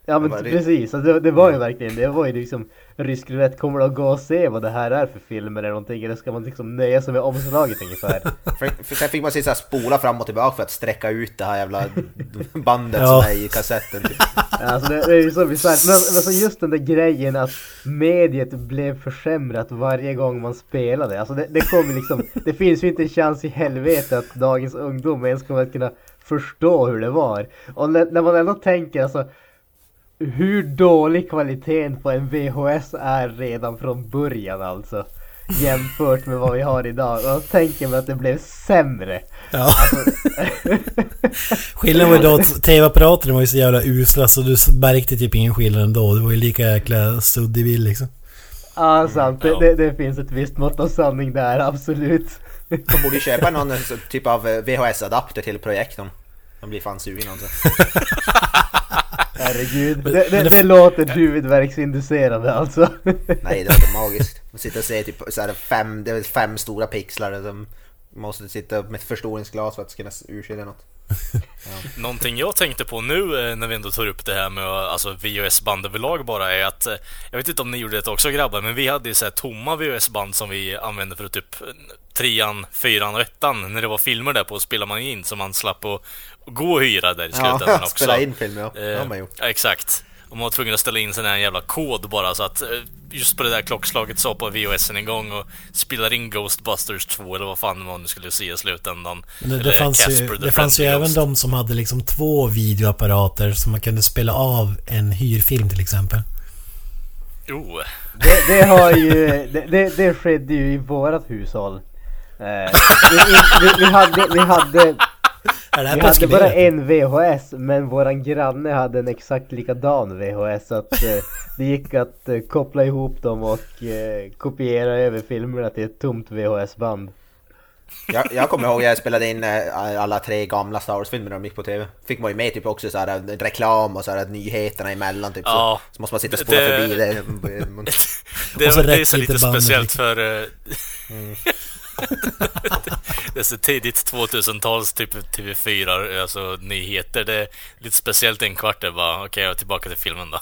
Ja men varje- precis, alltså, det, det var ju verkligen det var ju liksom rysk roulette, kommer du att gå och se vad det här är för film eller någonting eller ska man liksom nöja sig med omslaget ungefär? För, för sen fick man så här spola fram och tillbaka för att sträcka ut det här jävla bandet Ja. som är i kassetten. Typ. Alltså det, det är ju så bisarrt. Men alltså just den där grejen att mediet blev försämrat varje gång man spelade. Alltså det, det kommer liksom, det finns ju inte en chans i helvete att dagens ungdom ens kommer att kunna förstå hur det var. Och när, när man ändå tänker alltså hur dålig kvaliteten på en VHS är redan från början alltså. Jämfört med vad vi har idag. Och jag tänker mig att det blev sämre. Ja. Skillnaden var ju då att tv-apparaterna var ju så jävla usla så du märkte typ ingen skillnad ändå. Det var ju lika jäkla suddig vill liksom. Ja sant, det, Ja. det, det finns ett visst mått av sanning där, absolut. De borde köpa någon så- typ av VHS-adapter till projektorn. De blir fan sugna alltså. Herregud, Men- det, men det- det låter huvudvärksinducerande alltså. Nej, det var magiskt. Man sitter och ser typ så här fem, det är fem stora pixlar som måste sitta med ett förstoringsglas för att kunna urskilja något. Någonting jag tänkte på nu eh, när vi ändå tar upp det här med alltså, VHS-band överlag bara är att eh, Jag vet inte om ni gjorde det också grabbar, men vi hade ju så här tomma VHS-band som vi använde för typ eh, trean, fyran och ettan när det var filmer där på spelar man in så man slapp att gå och hyra där i slutändan Ja, också. spela in film ja. Det har man gjort. exakt. Och man var tvungen att ställa in sån här jävla kod bara så att eh, just på det där klockslaget sa på VHSen en gång och spelade in Ghostbusters 2 eller vad fan man nu skulle se i slutändan. Men det, det fanns ju, Casper the det fanns ju även de som hade liksom två videoapparater som man kunde spela av en hyrfilm till exempel. Oh, Det, det har ju, det, det, det skedde ju i vårat hushåll. Eh, vi, vi, vi hade, vi hade, Är det här vi hade bara en VHS men våran granne hade en exakt likadan VHS så att eh, det gick att eh, koppla ihop dem och eh, kopiera över filmerna till ett tomt VHS-band. Jag, jag kommer ihåg jag spelade in eh, alla tre gamla Star Wars-filmer när de gick på TV. Fick man ju med typ också så här eh, reklam och så här nyheterna emellan typ. Ja. Så, så måste man sitta och spola Det- förbi det. Det, är- det är så lite speciellt för... eh, det är så tidigt 2000-tals typ TV4, alltså nyheter. Det är lite speciellt en kvart där bara, okej jag är tillbaka till filmen då.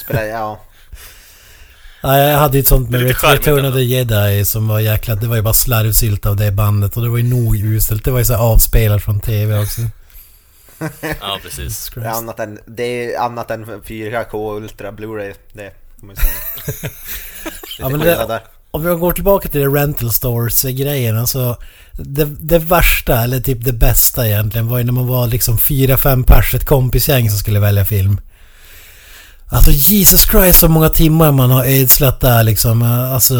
Spelar, ja. Ja, jag hade ju ett sånt med Det Return of the Jedi som var jäkla... Det var ju bara slarvsylt av det bandet och det var ju nog uselt. Det var ju så avspelat från TV också. Ja, precis. Det är annat än, det är annat än 4K Ultra Blu-ray. Det säga. Ja, men det-. Om vi går tillbaka till det rental stores grejen alltså. Det, det värsta, eller typ det bästa egentligen, var ju när man var liksom fyra, fem pers, ett kompisgäng som skulle välja film. Alltså Jesus Christ så många timmar man har ödslat där liksom. Alltså...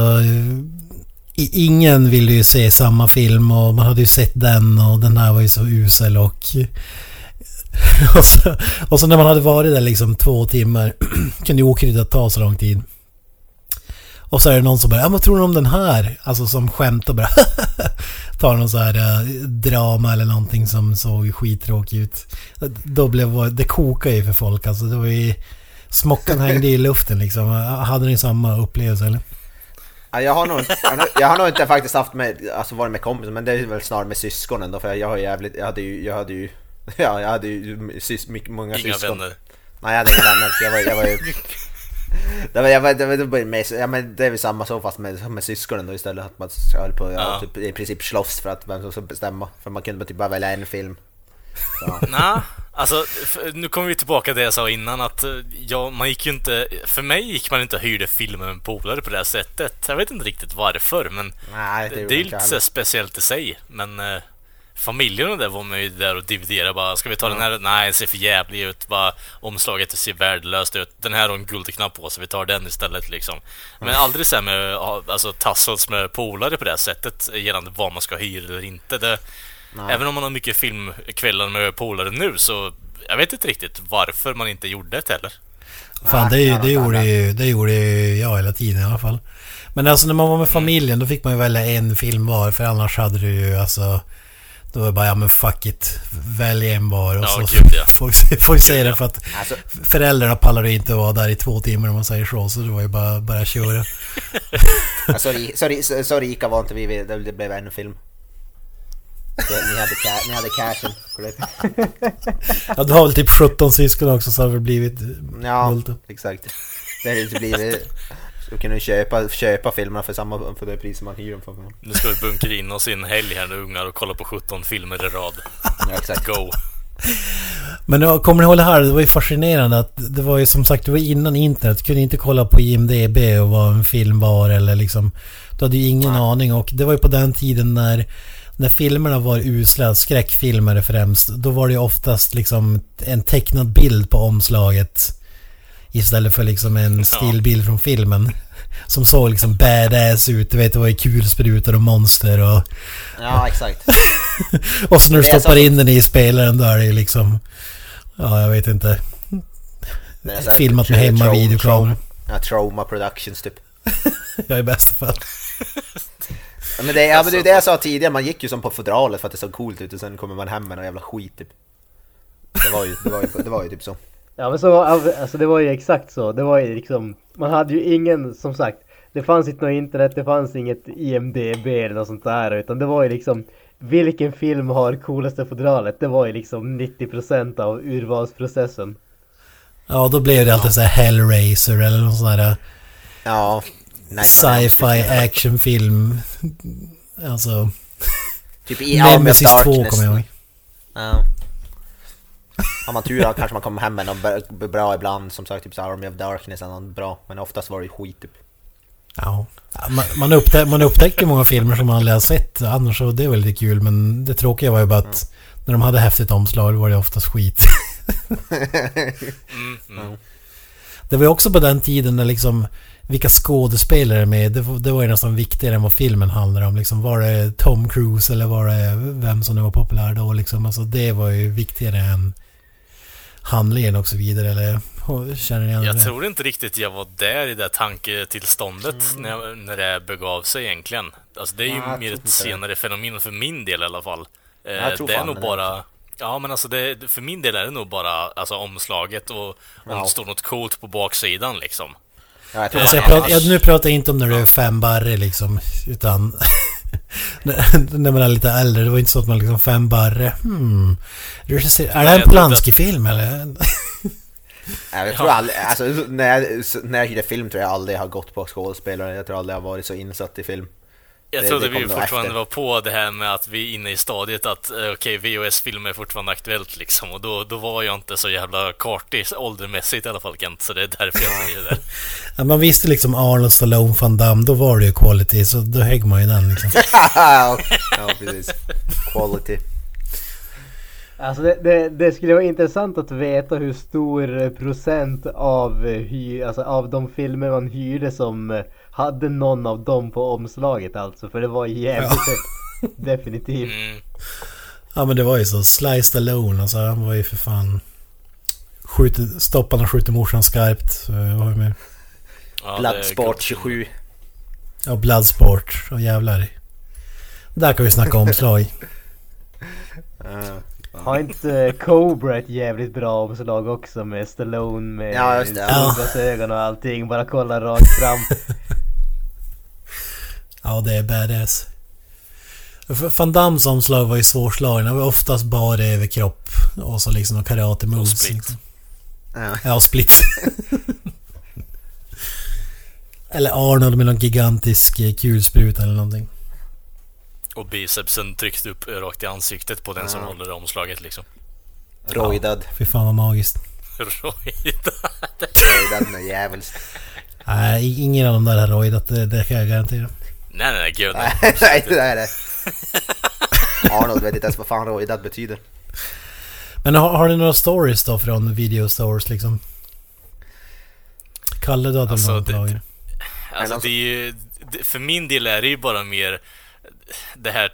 Ingen ville ju se samma film och man hade ju sett den och den här var ju så usel och... Och så, och så när man hade varit där liksom två timmar kunde ju okryddat ta så lång tid. Och så är det någon som bara, ja vad tror du om den här? Alltså som skämtar bara. Tar någon så här eh, drama eller någonting som såg skittråkig ut. Då blev det kokade ju för folk alltså. Det var ju... Smockan hängde i luften liksom. Hade ni samma upplevelse eller? Ja, jag, har nog, inte- jag har- nog inte faktiskt haft med, alltså varit med kompisar men det är väl snarare med syskonen då för jag har jävligt, jag hade ju, jag hade ju, ja jag hade ju sys, mycket, många Inga syskon. vänner. Nej jag hade inga vänner jag var, jag var ju det var, jag var, det var med, ja, men det är väl samma så fast med, med syskonen då istället att man höll på ja. Ja. typ, i princip slåss för att vem som ska bestämma för man kunde typ bara välja en film. Nej, alltså nu kommer vi tillbaka till det jag sa innan att eh, ja, man gick ju inte... För mig gick man inte och hyrde filmer med polare på det här sättet. Jag vet inte riktigt varför, men Nej, det, det, är jag lite heller. speciellt i sig. Men eh, familjen och där var man ju där och dividerade bara. Ska vi ta den här? Nej, den ser för jävlig ut. Bara, omslaget ser värdelöst ut. Den här har en guldknapp på så vi tar den istället liksom. Men aldrig så här med alltså, tassels med polare på det här sättet gällande vad man ska hyra eller inte. Det, Även om man har mycket filmkvällar med polare nu så jag vet inte riktigt varför man inte gjorde det heller. Fan, det, det, gjorde ju, det gjorde ju jag hela tiden i alla fall. Men alltså när man var med familjen då fick man ju välja en film var för annars hade du ju alltså... Då var det bara, ja men fuck it. Välj en var och Ja, så gud, ja. får vi får vi det för att Alltså, föräldrarna pallade inte att vara där i två timmar om man säger så. Så det var ju bara, bara att köra. så, ri- så, ri- så, så rika var inte vi, vi- det blev en film. Så Ni hade, ca- ni hade cashen. Ja, du har väl typ 17 syskon också så har det blivit Ja, multo. exakt. Det hade inte blivit... Så kunde du köpa, köpa filmerna för samma för det pris man hyr dem för. Nu ska vi bunkra in oss i en helg här nu ungar och kolla på 17 filmer i rad. Ja, exakt. Go! Men kommer ni ihåg det här? Det var ju fascinerande att det var ju som sagt, det var innan internet. Du kunde inte kolla på IMDB och vad en film var eller liksom. Du hade ju ingen aning och det var ju på den tiden när när filmerna var usla, skräckfilmer främst, då var det ju oftast liksom en tecknad bild på omslaget. Istället för liksom en stillbild från filmen. Som såg liksom badass ut, du vet det var ju kulsprutor och monster och... Ja, exakt. Och så när du stoppar så- in den i spelaren då är det ju liksom... Ja, jag vet inte. Det är så här- Filmat med hemma videokamera. Ja, Trauma Productions typ. Jag är i bästa fall. Ja, men det, ja, men det är det jag sa tidigare, man gick ju som på fodralet för att det såg coolt ut och sen kommer man hem med någon jävla skit typ. Det var ju, det var ju, det var ju typ så. Ja men så, alltså det var ju exakt så. Det var ju liksom, man hade ju ingen, som sagt, det fanns inte något internet, det fanns inget IMDB eller något sånt där, utan det var ju liksom vilken film har coolaste fodralet? Det var ju liksom 90% av urvalsprocessen. Ja, då blev det alltid så här Hellraiser eller någon sån här Ja. Sci-fi actionfilm. Alltså... Typ i Army of Nemesis 2 Darkness. kommer jag ihåg. Ja. Har man tur då kanske man kommer hem med något bra- ibland, som sagt typ så Army of Darkness eller något bra. Men oftast var det ju skit typ. Ja. Man, man, upptä man upptäcker många filmer som man aldrig har sett. Annars så det var lite kul. Men det tråkiga var ju bara att när de hade häftigt omslag var det oftast skit. Mm, mm. Det var ju också på den tiden när liksom vilka skådespelare är med. Det var, det var ju nästan viktigare än vad filmen handlade om. Liksom, var det Tom Cruise eller var det vem som nu var populär då? Liksom, alltså, det var ju viktigare än handlingen och så vidare. Eller känner ni Jag det? tror inte riktigt jag var där i det tanketillståndet Mm. när, jag- när det begav sig egentligen. Alltså det är ju Nej, mer ett inte det. senare fenomen för min del i alla fall. Eh, Jag tror det är nog det. bara... Ja men alltså det, för min del är det nog bara alltså, omslaget och om Ja. det står något coolt på baksidan liksom. Ja, jag tror Alltså jag pratar, jag, nu pratar jag inte om när du är fem barre liksom. Utan när man är lite äldre. Det var inte så att man liksom fem barre. Hmm. Är det en jag Polanski-film eller? Ja, jag tror aldrig, alltså när jag, när jag hyrde film tror jag aldrig har gått på skådespelare. Jag tror aldrig jag har varit så insatt i film. Jag Det- trodde det vi fortfarande efter. var på det här med att vi är inne i stadiet att eh, okej, VHS-filmer är fortfarande aktuellt liksom. Och då, då var jag inte så jävla kartig åldermässigt i alla fall Kent, så det är därför jag säger det där. Ja, man visste liksom Arnold Stallone, Van Damme. Då var det ju quality. Så då högg man ju den liksom. ja, precis. Quality. Alltså det, det, det skulle vara intressant att veta hur stor procent av, eh, hy, alltså av de filmer man hyrde som eh, hade någon av dem på omslaget alltså. För det var jävligt högt. Definitivt. Mm. Ja men det var ju så. Sly Stallone. Alltså han var ju för fan... Skjuter, stoppar och skjuter morsan skarpt. Var ju med. Ja, Bloodsport gott. 27. Ja, Bloodsport. Och jävlar. Där kan vi snacka omslag. Ja. Har inte eh, Cobra ett jävligt bra omslag också med Stallone med Ja, just det. Ja. solglasögon och allting. Bara kolla rakt fram. Ja, det är badass. Van Dams omslag var ju svårslagen. Det var oftast bara överkropp. Och så liksom karate moves. split. liksom. Ja. Ja, split. eller Arnold med någon gigantisk eh, kulspruta eller någonting. Och bicepsen tryckt upp rakt i ansiktet på den som Ja. håller omslaget liksom. Rojdad. Fy fan vad magiskt. Roida. Rojdad med djävulskt. Nej, ingen av dem där har rojdat. Det, det kan jag garantera. Nej, nej, nej, gud nej. Nej, det är det. Arnold vet inte ens vad fan rojdad betyder. Men har, har ni några stories då från video stores liksom? Kalle, du hade Alltså, någon det- lager. Alltså alltså- det är ju, det- för min del är det ju bara mer det här,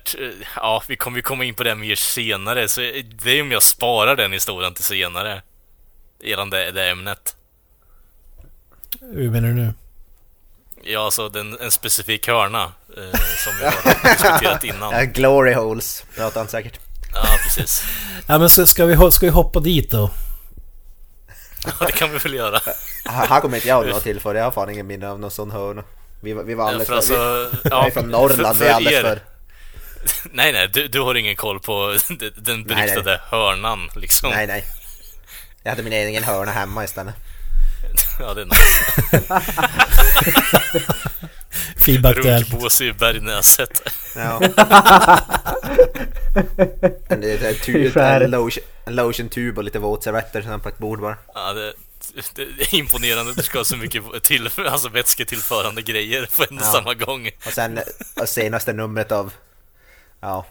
ja vi kommer ju komma in på det mer senare, så det är om jag sparar den historien till senare. Gällande det ämnet. Hur menar du nu? Ja, alltså den, en specifik hörna eh, som vi har diskuterat innan. Ja, glory holes pratar han säkert. Ja, precis. Ja men så ska vi, ska vi hoppa dit då? Ja, det kan vi väl göra. Här kommer inte jag att till för jag har fan ingen minne av någon sån hörna. Vi, var- vi var alldeles för för... alltså, vi, jag är från Norrland, vi är alldeles er- för... Nej, nej, du, du har ingen koll på den- den beryktade hörnan liksom. Nej, nej. Jag hade min egen hörna hemma istället. Ja, det är nice. FIB Aktuellt. Runkbåse i Bergnäset. Ja. en, en, en, tu, Fy fan. en, lotion, en lotion-tub och lite våtservetter sen på ett bord bara. Ja, det, det är imponerande att du ska ha så mycket till, alltså vätsketillförande grejer på en och Ja. samma gång. Och sen och senaste numret av... Ja,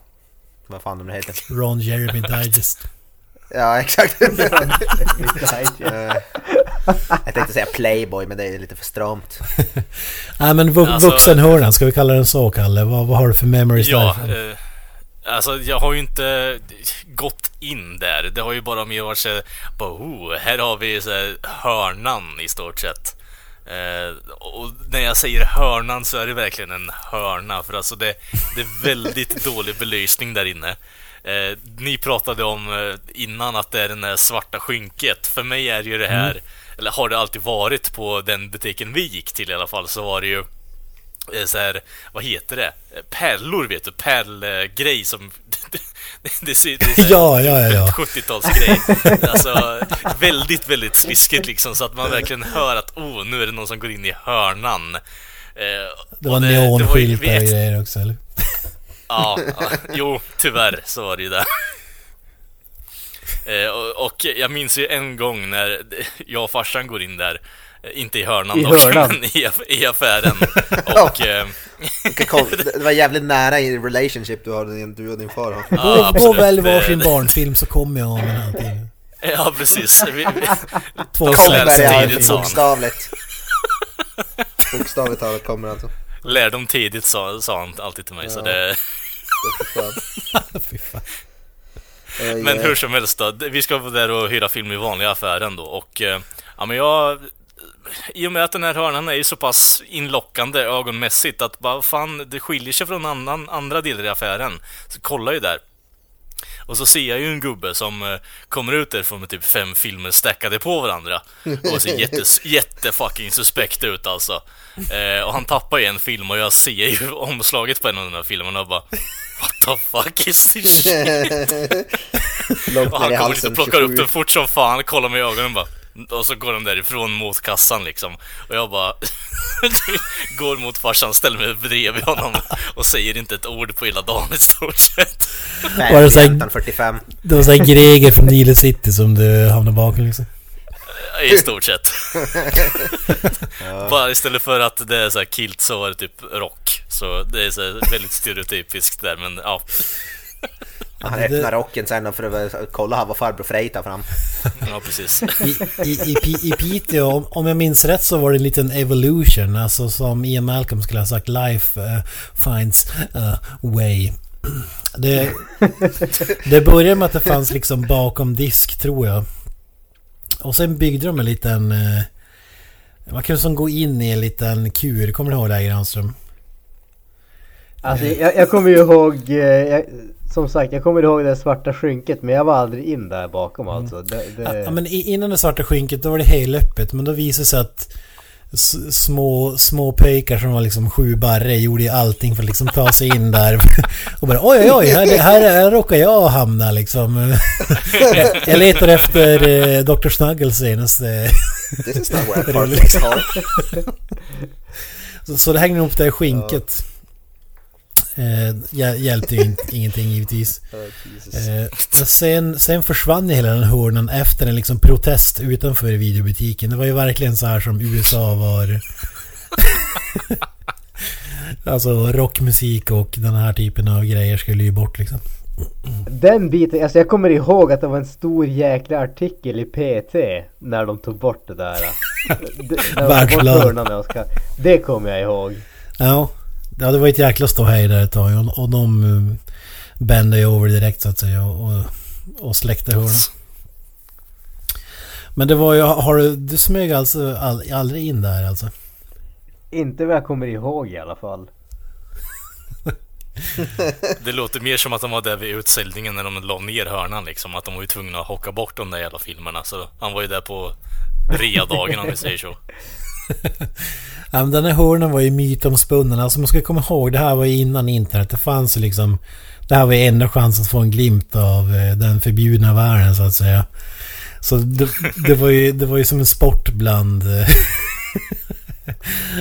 vad fan de heter. Ron Jeremy Digest. Ja, exakt. Jag tänkte säga Playboy, men det är lite för stramt. Nej men vu- Alltså- vuxenhörnan, ska vi kalla den så Kalle? Vad, vad har du för memories Ja, därifrån? eh, alltså jag har ju inte gått in där. Det har ju bara mer varit så bara, oh, här har vi så här, hörnan i stort sett. Eh, och när jag säger hörnan så är det verkligen en hörna för alltså det, det är väldigt dålig belysning där inne. Eh, ni pratade om eh, innan att det är den här svarta skynket. För mig är ju det här, eller har det alltid varit på den butiken vi gick till i alla fall, så var det ju eh, så här, vad heter det? Pärlor vet du, pärlgrej som... det ser här Ja, ja, ja, ja. 70-talsgrej. Alltså, väldigt, väldigt sliskigt liksom, så att man verkligen hör att oh, nu är det någon som går in i hörnan. Eh, Det var neonskyltar och grejer också eller? Ja, ja, jo, tyvärr så var det ju det. Eh, och, och jag minns ju en gång när jag och farsan går in där, eh, inte i hörnan I dock, hörnan. men i, aff- i affären. Och... Eh, Det var jävligt nära i relationship du, har, din- du och din far har. ja, Gå, välj varsin barnfilm så kommer jag om en halvtimme. Ja, precis. Vi, vi, Två Kommer släpp det Kommer tidigt, det sa han. bokstavligt. Bokstavligt talat kommer alltså. lärdom tidigt sa, sa han alltid till mig, så Ja. det... Det Men ja. hur som helst då, vi ska vara där och hyra film i vanliga affären då och eh, ja men jag i och med att den här hörnan är ju så pass inlockande ögonmässigt att bara fan, det skiljer sig från annan, andra delar i affären. Så kollar ju där. Och så ser jag ju en gubbe som eh, kommer ut därifrån med typ fem filmer stackade på varandra. Och ser jättes, jättefucking suspekt ut alltså. Eh, och han tappar ju en film och jag ser ju omslaget på en av de här filmerna och bara What the fuck is this shit? Och han kommer dit halsen, och plockar upp 27. den fort som fan, kollar mig i ögonen bara och så går de därifrån mot kassan liksom Och jag bara Går mot farsan, ställer mig bredvid honom Och säger inte ett ord på hela dagen i stort sett Var det så här- 15, 45. Det var såhär Greger från Nile City som du hamnade bakom liksom. I stort sett Bara istället för att det är så här kilt så var det typ rock Så det är så väldigt stereotypiskt där men ja Han det- öppnar rocken sen för att kolla här vad farbror Frej tar fram. Ja precis I, i, i, I Piteå, om, om jag minns rätt så var det en liten evolution. Alltså som Ian Malcolm skulle ha sagt Life eh, finds a way. Det, det började med att det fanns liksom bakom disk tror jag. Och sen byggde de en liten... eh, Man kunde som gå in i en liten kur. Kommer du ihåg det här Granström? Alltså jag, jag kommer ju ihåg, eh, jag, som sagt jag kommer ihåg det svarta skynket men jag var aldrig in där bakom alltså. Det, det, Ja, men innan det svarta skynket då var det helöppet. Men då visade det sig att små, små pojkar som var liksom sju barre gjorde ju allting för att liksom ta sig in där. Och bara oj oj oj, här, här, här råkar jag hamna liksom. Jag- letar efter eh, Dr. Snuggles senaste. This is not where I Det är park my car. Så, så det hängde upp det här skynket. Eh, hjäl- hjälpte ju in, ingenting givetvis. Oh. Eh, sen, sen försvann ju hela den hörnan efter en liksom protest utanför videobutiken. Det var ju verkligen så här som USA var. alltså rockmusik och den här typen av grejer skulle ju bort liksom. Den biten, alltså jag kommer ihåg att det var en stor jäkla artikel i PT när de tog bort det där. Det- de Världsblad. ska- Det kommer jag ihåg. Ja, ja det var ett jäkla ståhej där ett tag och, och de um, bände ju över direkt så att säga och, och, och släckte hörnan. Men det var ju, har du, du smög alltså all, aldrig in där alltså? Inte vad jag kommer ihåg i alla fall. Det låter mer som att de var där vid utställningen när de la ner hörnan liksom. Att de var ju tvungna att hocka bort de där jävla filmerna. Så han var ju där på readagen om vi säger så. Ja, men den här hörnan var ju mytomspunnen. Alltså man ska komma ihåg, det här var ju innan internet. Det fanns ju liksom... Det här var ju enda chansen att få en glimt av eh, den förbjudna världen så att säga. Så det, det, var, ju, det var ju som en sport bland...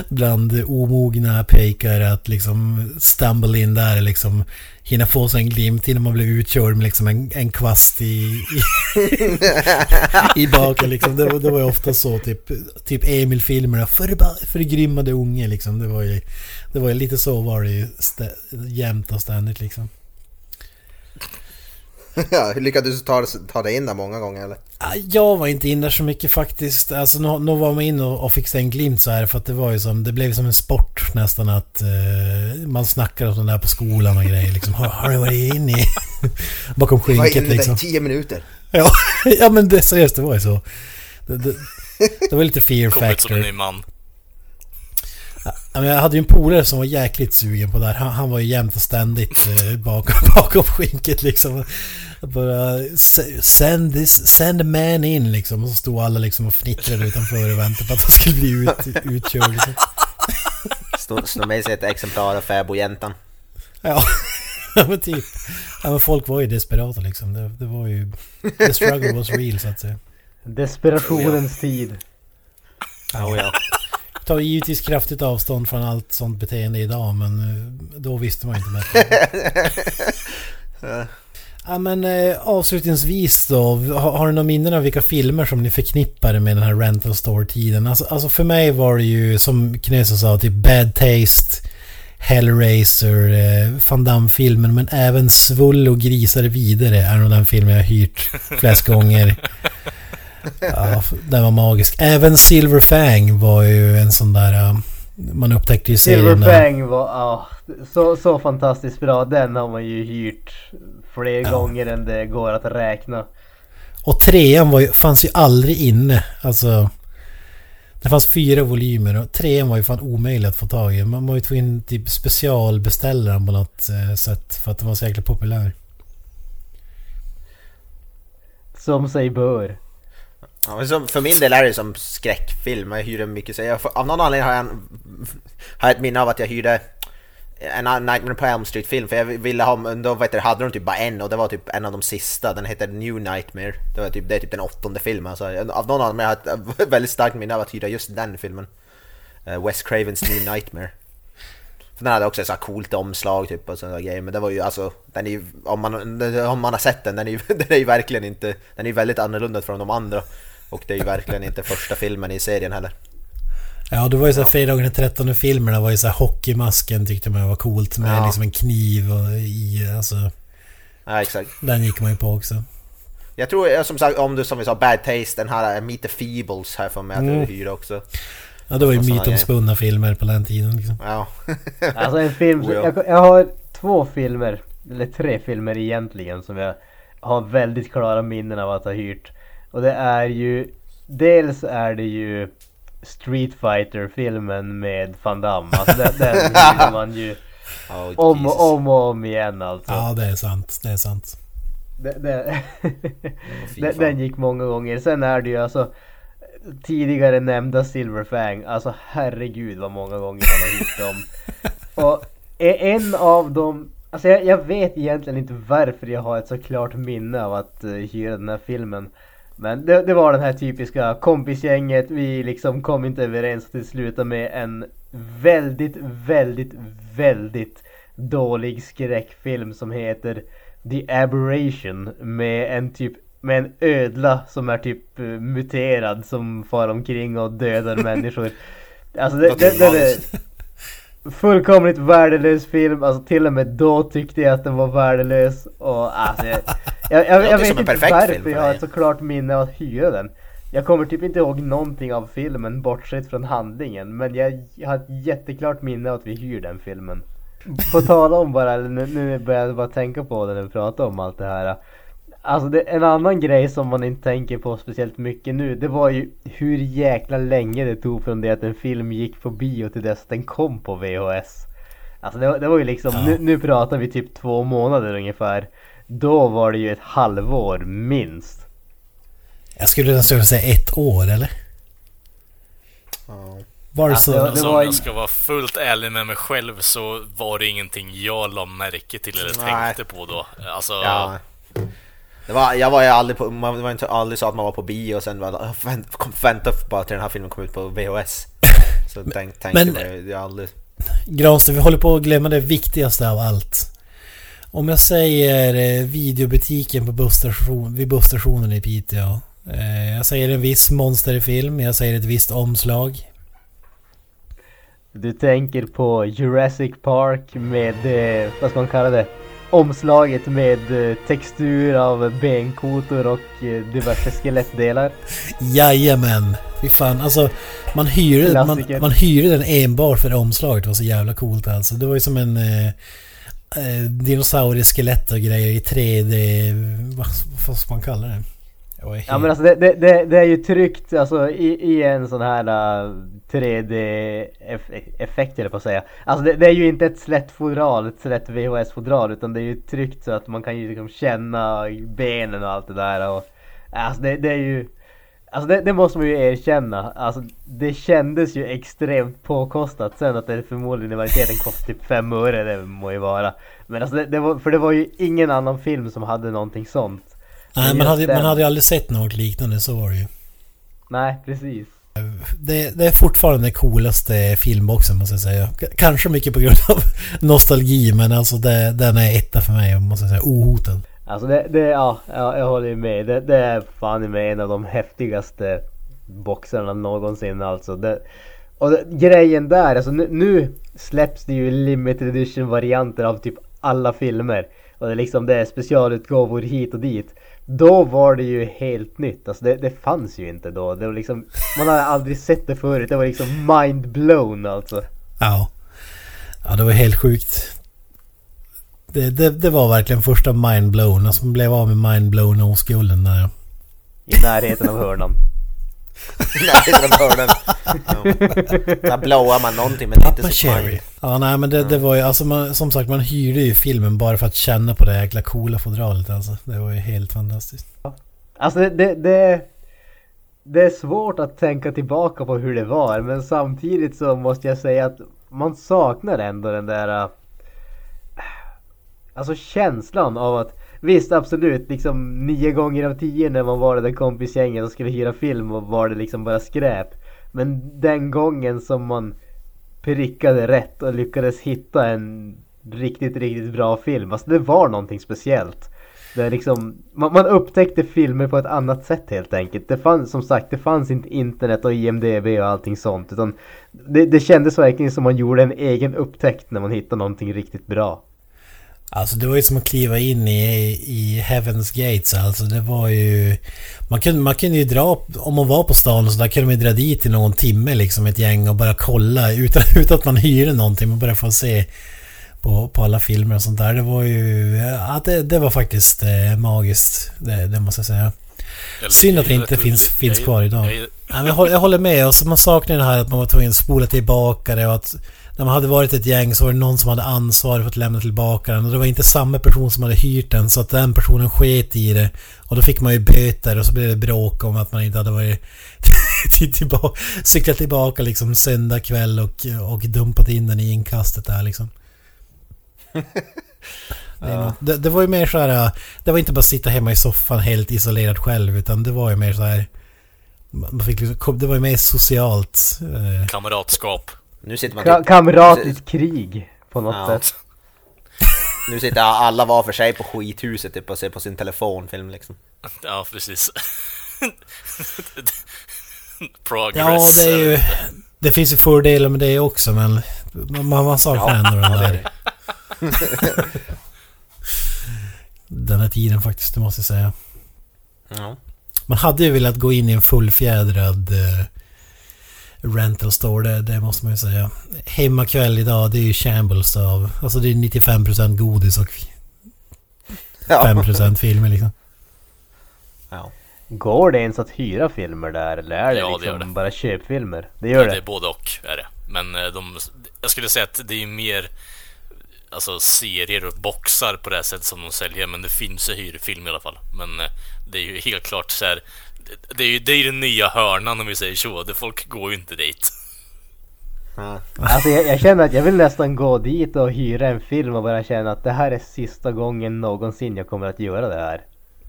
bland omogna pejkar att liksom stumble in där liksom hinna få sig en glimt innan man blir utkörd med liksom en, en kvast i, i, i baken liksom. Det, var- det var ju ofta så typ, typ Emil-filmerna, förba- förgrymmade unge liksom. Det var ju, det var ju lite så var det ju stä, jämt och ständigt liksom. ja, lyckades du ta, ta dig in där många gånger eller? Ah, Jag var inte inne så mycket faktiskt. Alltså nu, nu var man inne och, och fick sig en glimt så här för att det var ju som, det blev som en sport nästan att eh, man snackade om det där på skolan och grejer liksom. Har, har du varit inne i... Bakom Jag var skynket inne där liksom. i tio minuter. Ja, ja men det, seriöst det var ju så. Det, det, det var lite fear Kommit som en factor. ny man. Ja, men jag hade ju en polare som var jäkligt sugen på det här. Han, han var ju jämt och ständigt eh, bakom, bakom skinket liksom. Bara "S- send, this, send man in liksom. Och så stod alla liksom och fnittrade utanför och väntade på att han skulle bli ut, utkörd. Liksom. Stå med sig ett exemplar av fäbodjäntan. Ja, ja men typ. Ja, men folk var ju desperata liksom. Det, det var ju... The struggle was real så att säga. Desperationens tid. Oh, ja. Tar givetvis kraftigt avstånd från allt sånt beteende idag men eh, då visste man ju inte bättre. ja men eh, avslutningsvis då. Har, har ni några minnen av vilka filmer som ni förknippar med den här rental store-tiden? Alltså, alltså för mig var det ju som Knösen sa typ Bad Taste, Hellraiser, eh, Van Damme-filmen men även Svull och grisar vidare är nog den filmen jag har hyrt flest gånger. Ja, den var magisk. Även Silver Fang var ju en sån där... äh, Man upptäckte ju serien Silver. Fang var, ja, så, så fantastiskt bra. Den har man ju hyrt fler Ja. gånger än det går att räkna. Och trean var ju, fanns ju aldrig inne. Alltså... Det fanns fyra volymer och trean var ju fan omöjlig att få tag i. Man var ju tvungen typ specialbeställa den på något eh, sätt för att den var så jäkla populär. Som sig bör. Ja, men som, för min del är det som skräckfilm, jag hyr mycket. Så jag, av någon anledning har jag, en, har jag ett minne av att jag hyrde en Nightmare på Elm Street-film för jag ville ha, då vet du, hade de typ bara en och det var typ en av de sista, den heter New Nightmare. Det, var typ, det är typ den åttonde filmen, alltså, av någon anledning har jag ett väldigt starkt minne av att hyra just den filmen. Uh, Wes Cravens New Nightmare. För den hade också ett så här coolt omslag typ och sådana grejer men det var ju alltså, den är ju, om man, om man har sett den, den är ju, den är ju verkligen inte, den är ju väldigt annorlunda från de andra. Och det är ju verkligen inte första filmen i serien heller. Ja, det var ju så här fredagen den 13 filmerna var ju så här hockeymasken tyckte man var coolt med Ja. liksom en kniv och i, alltså. Ja exakt. Den gick man ju på också. Jag tror som sagt om du som vi sa Bad Taste, den här Meet the Feebles här för mig att Mm. du hyr också. Ja, det var ju såna mytomspunna filmer på den tiden liksom. Ja. Alltså en film, Oh, ja. jag, jag har två filmer, eller tre filmer egentligen som jag har väldigt klara minnen av att ha hyrt. Och det är ju, dels är det ju Street fighter filmen med Van Damme. Alltså den, den hyrde man ju Oh, om och om och om igen alltså. Ja, det är sant. Det är sant. Den, fan. den gick många gånger. Sen är det ju alltså tidigare nämnda Silver Fang. Alltså herregud vad många gånger man har hyrt dem. Och en av dem, alltså jag, jag vet egentligen inte varför jag har ett så klart minne av att uh, hyra den här filmen. Men det, det var den här typiska kompisgänget, vi liksom kom inte överens och det slutade med en väldigt, väldigt, väldigt dålig skräckfilm som heter The Aberration med en typ med en ödla som är typ eh, muterad som far omkring och dödar människor. Alltså det, det, det, det. Fullkomligt värdelös film. Alltså till och med då tyckte jag att den var värdelös. Och alltså jag, jag, jag, jag vet inte varför jag har ett så klart minne av att hyra den. Jag kommer typ inte ihåg någonting av filmen bortsett från handlingen. Men jag, jag har ett jätteklart minne av att vi hyr den filmen. På tal om bara, nu, nu börjar jag bara tänka på det när vi pratar om allt det här. Alltså det, en annan grej som man inte tänker på speciellt mycket nu Det var ju hur jäkla länge det tog från det att en film gick på bio till dess den kom på VHS Alltså det, var- det var ju liksom, Ja. nu, nu pratar vi typ två månader ungefär. Då var det ju ett halvår minst. Jag skulle nästan säga ett år eller? Ja. Var det Alltså, så? det Alltså, var om jag ska vara fullt ärlig med mig själv så var det ingenting jag la märke till eller Nej. tänkte på då. Alltså, Ja. Det var, jag var ju aldrig på, man, var inte aldrig så att man var på bio och sen var vänt, kom, vänta bara till den här filmen kom ut på VHS. Så tänk, tänkte Men- man ju- jag aldrig... Granström, vi håller på att glömma det viktigaste av allt. Om jag säger eh, videobutiken på busstation, vid busstationen i Piteå. Eh, jag säger en viss monsterfilm, jag säger ett visst omslag. Du tänker på Jurassic Park med, eh, vad ska man kalla det? Omslaget med eh, textur av benkotor och eh, diverse skelettdelar. Jajamän! Fy fan, alltså man hyrde, man, man hyrde den enbart för omslaget. Det var så jävla coolt alltså. Det var ju som en eh, eh, dinosaurieskelett och grejer i 3D... Vad, vad ska man kalla det? Helt... Ja men alltså det, det, det, det är ju tryckt alltså i, i en sån här äh, uh, 3D-effekt eller på att säga. Alltså det, det är ju inte ett slätt fodral, ett slätt VHS-fodral utan det är ju tryckt så att man kan ju liksom känna benen och allt det där och äh, Alltså det, det är ju Alltså det, det måste man ju erkänna. Alltså det kändes ju extremt påkostat. Sen att det förmodligen i verkligheten kostade typ 5 öre, det må ju vara. Men alltså det, det var, för det var ju ingen annan film som hade någonting sånt. Nej, man hade, man hade ju aldrig sett något liknande, så var det ju. Nej, precis. Det, det är fortfarande den coolaste filmboxen måste jag säga. K- Kanske mycket på grund av nostalgi men alltså det, den är etta för mig måste jag säga. Ohotad. Alltså det, det ja, ja, jag håller med. Det, det är fan i mig en av de häftigaste boxarna någonsin alltså. Det, och det, grejen där, alltså nu, nu släpps det ju limited edition varianter av typ alla filmer. Och det är liksom det är specialutgåvor hit och dit. Då var det ju helt nytt. Alltså det, det fanns ju inte då. Det var liksom, man hade aldrig sett det förut. Det var liksom mind blown alltså. Ja. Ja, det var helt sjukt. Det, det, det var verkligen första mindblown. Alltså man blev av med mindblown oskulden där. I närheten av hörnan. Där blowar man någonting men det är inte så Cherry. Ja, nej men det, det var ju alltså man, som sagt man hyrde ju filmen bara för att känna på det jäkla coola fodralet alltså. Det var ju helt fantastiskt. Alltså det, det, det, det är svårt att tänka tillbaka på hur det var men samtidigt så måste jag säga att man saknar ändå den där äh, Alltså känslan av att Visst absolut liksom nio gånger av tio när man var det där kompisgänget och skulle hyra film och var det liksom bara skräp Men den gången som man prickade rätt och lyckades hitta en riktigt, riktigt bra film. Alltså det var någonting speciellt. Det är liksom, man, man upptäckte filmer på ett annat sätt helt enkelt. Det fanns som sagt, det fanns inte internet och IMDB och allting sånt. Utan det, det kändes verkligen som man gjorde en egen upptäckt när man hittade någonting riktigt bra. Alltså det var ju som att kliva in i, i Heaven's Gates alltså. Det var ju... Man kunde, man kunde ju dra... Om man var på stan och så där kunde man ju dra dit i någon timme liksom ett gäng och bara kolla utan, utan att man hyrde någonting. Man bara får se på, på alla filmer och sånt där. Det var ju... Ja, det, det var faktiskt eh, magiskt. Det, det måste jag säga. Jag- Synd att det inte finns, finns kvar idag. jag- jag, håller, jag håller med. Och så man saknar det här att man var tvungen att spola tillbaka det och att när man hade varit ett gäng så var det någon som hade ansvar för att lämna tillbaka den. Och det var inte samma person som hade hyrt den så att den personen sket i det. Och då fick man ju böter och så blev det bråk om att man inte hade varit till, tillbaka, cyklat tillbaka liksom söndag kväll och, och dumpat in den i inkastet där liksom. Det, det var ju mer så här, det var inte bara sitta hemma i soffan helt isolerad själv utan det var ju mer så här man fick liksom, det var ju mer socialt. Eh, Kamratskap. Nu sitter man Ka- typ, kamratligt krig på något Ja. sätt. nu sitter alla var för sig på skithuset typ och ser på sin telefonfilm liksom. Ja, precis. Progress. ja, det är ju... Det finns ju fördelar med det också men man, man saknar ändå den där... den här tiden faktiskt, det måste jag säga. Ja. Man hade ju velat gå in i en fullfjädrad eh, rental store, det, det måste man ju säga. Hemmakväll idag, det är ju shambles av... Alltså det är 95% godis och Ja. 5% filmer liksom. ja. Går det ens att hyra filmer där eller är det Ja, det liksom det. bara köpfilmer? Det Ja, gör det det. är både och är det. Men eh, de, jag skulle säga att det är mer alltså, serier och boxar på det här sättet som de säljer, men det finns ju hyrfilm i alla fall. Men eh, det är ju helt klart så här. Det- är ju det är den nya hörnan om vi säger så. Det folk går ju inte dit. Ja. Alltså jag, jag känner att jag vill nästan gå dit och hyra en film och bara känna att det här är sista gången någonsin jag kommer att göra det här.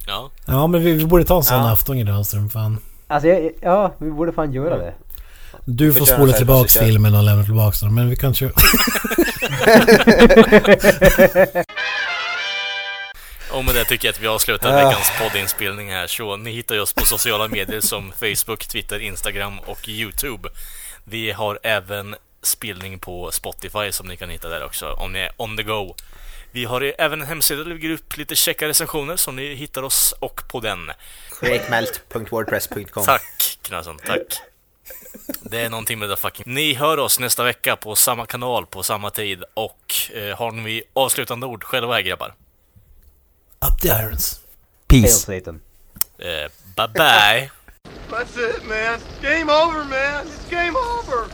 Ja, Ja men vi, vi borde ta en sån Ja. afton i Granström fan. Alltså jag, ja, vi borde fan göra det. Du får spola tillbaks filmen och lämna tillbaks den. Men vi kan köra... och med det tycker jag att vi avslutar Ah. veckans poddinspelning här. Så ni hittar oss på sociala medier som Facebook, Twitter, Instagram och Youtube. Vi har även spelning på Spotify som ni kan hitta där också om ni är on the go. Vi har även en hemsida där vi lägger upp lite checka recensioner som ni hittar oss och på den. Createmelt.wordpress.com Tack Knösen, tack. Det är någonting med det fucking... Ni hör oss nästa vecka på samma kanal på samma tid och eh, har ni avslutande ord själva här grabbar? Up the irons. Hail Peace. Satan. Eh, bye bye! That's it, man. Game over, man. It's game over.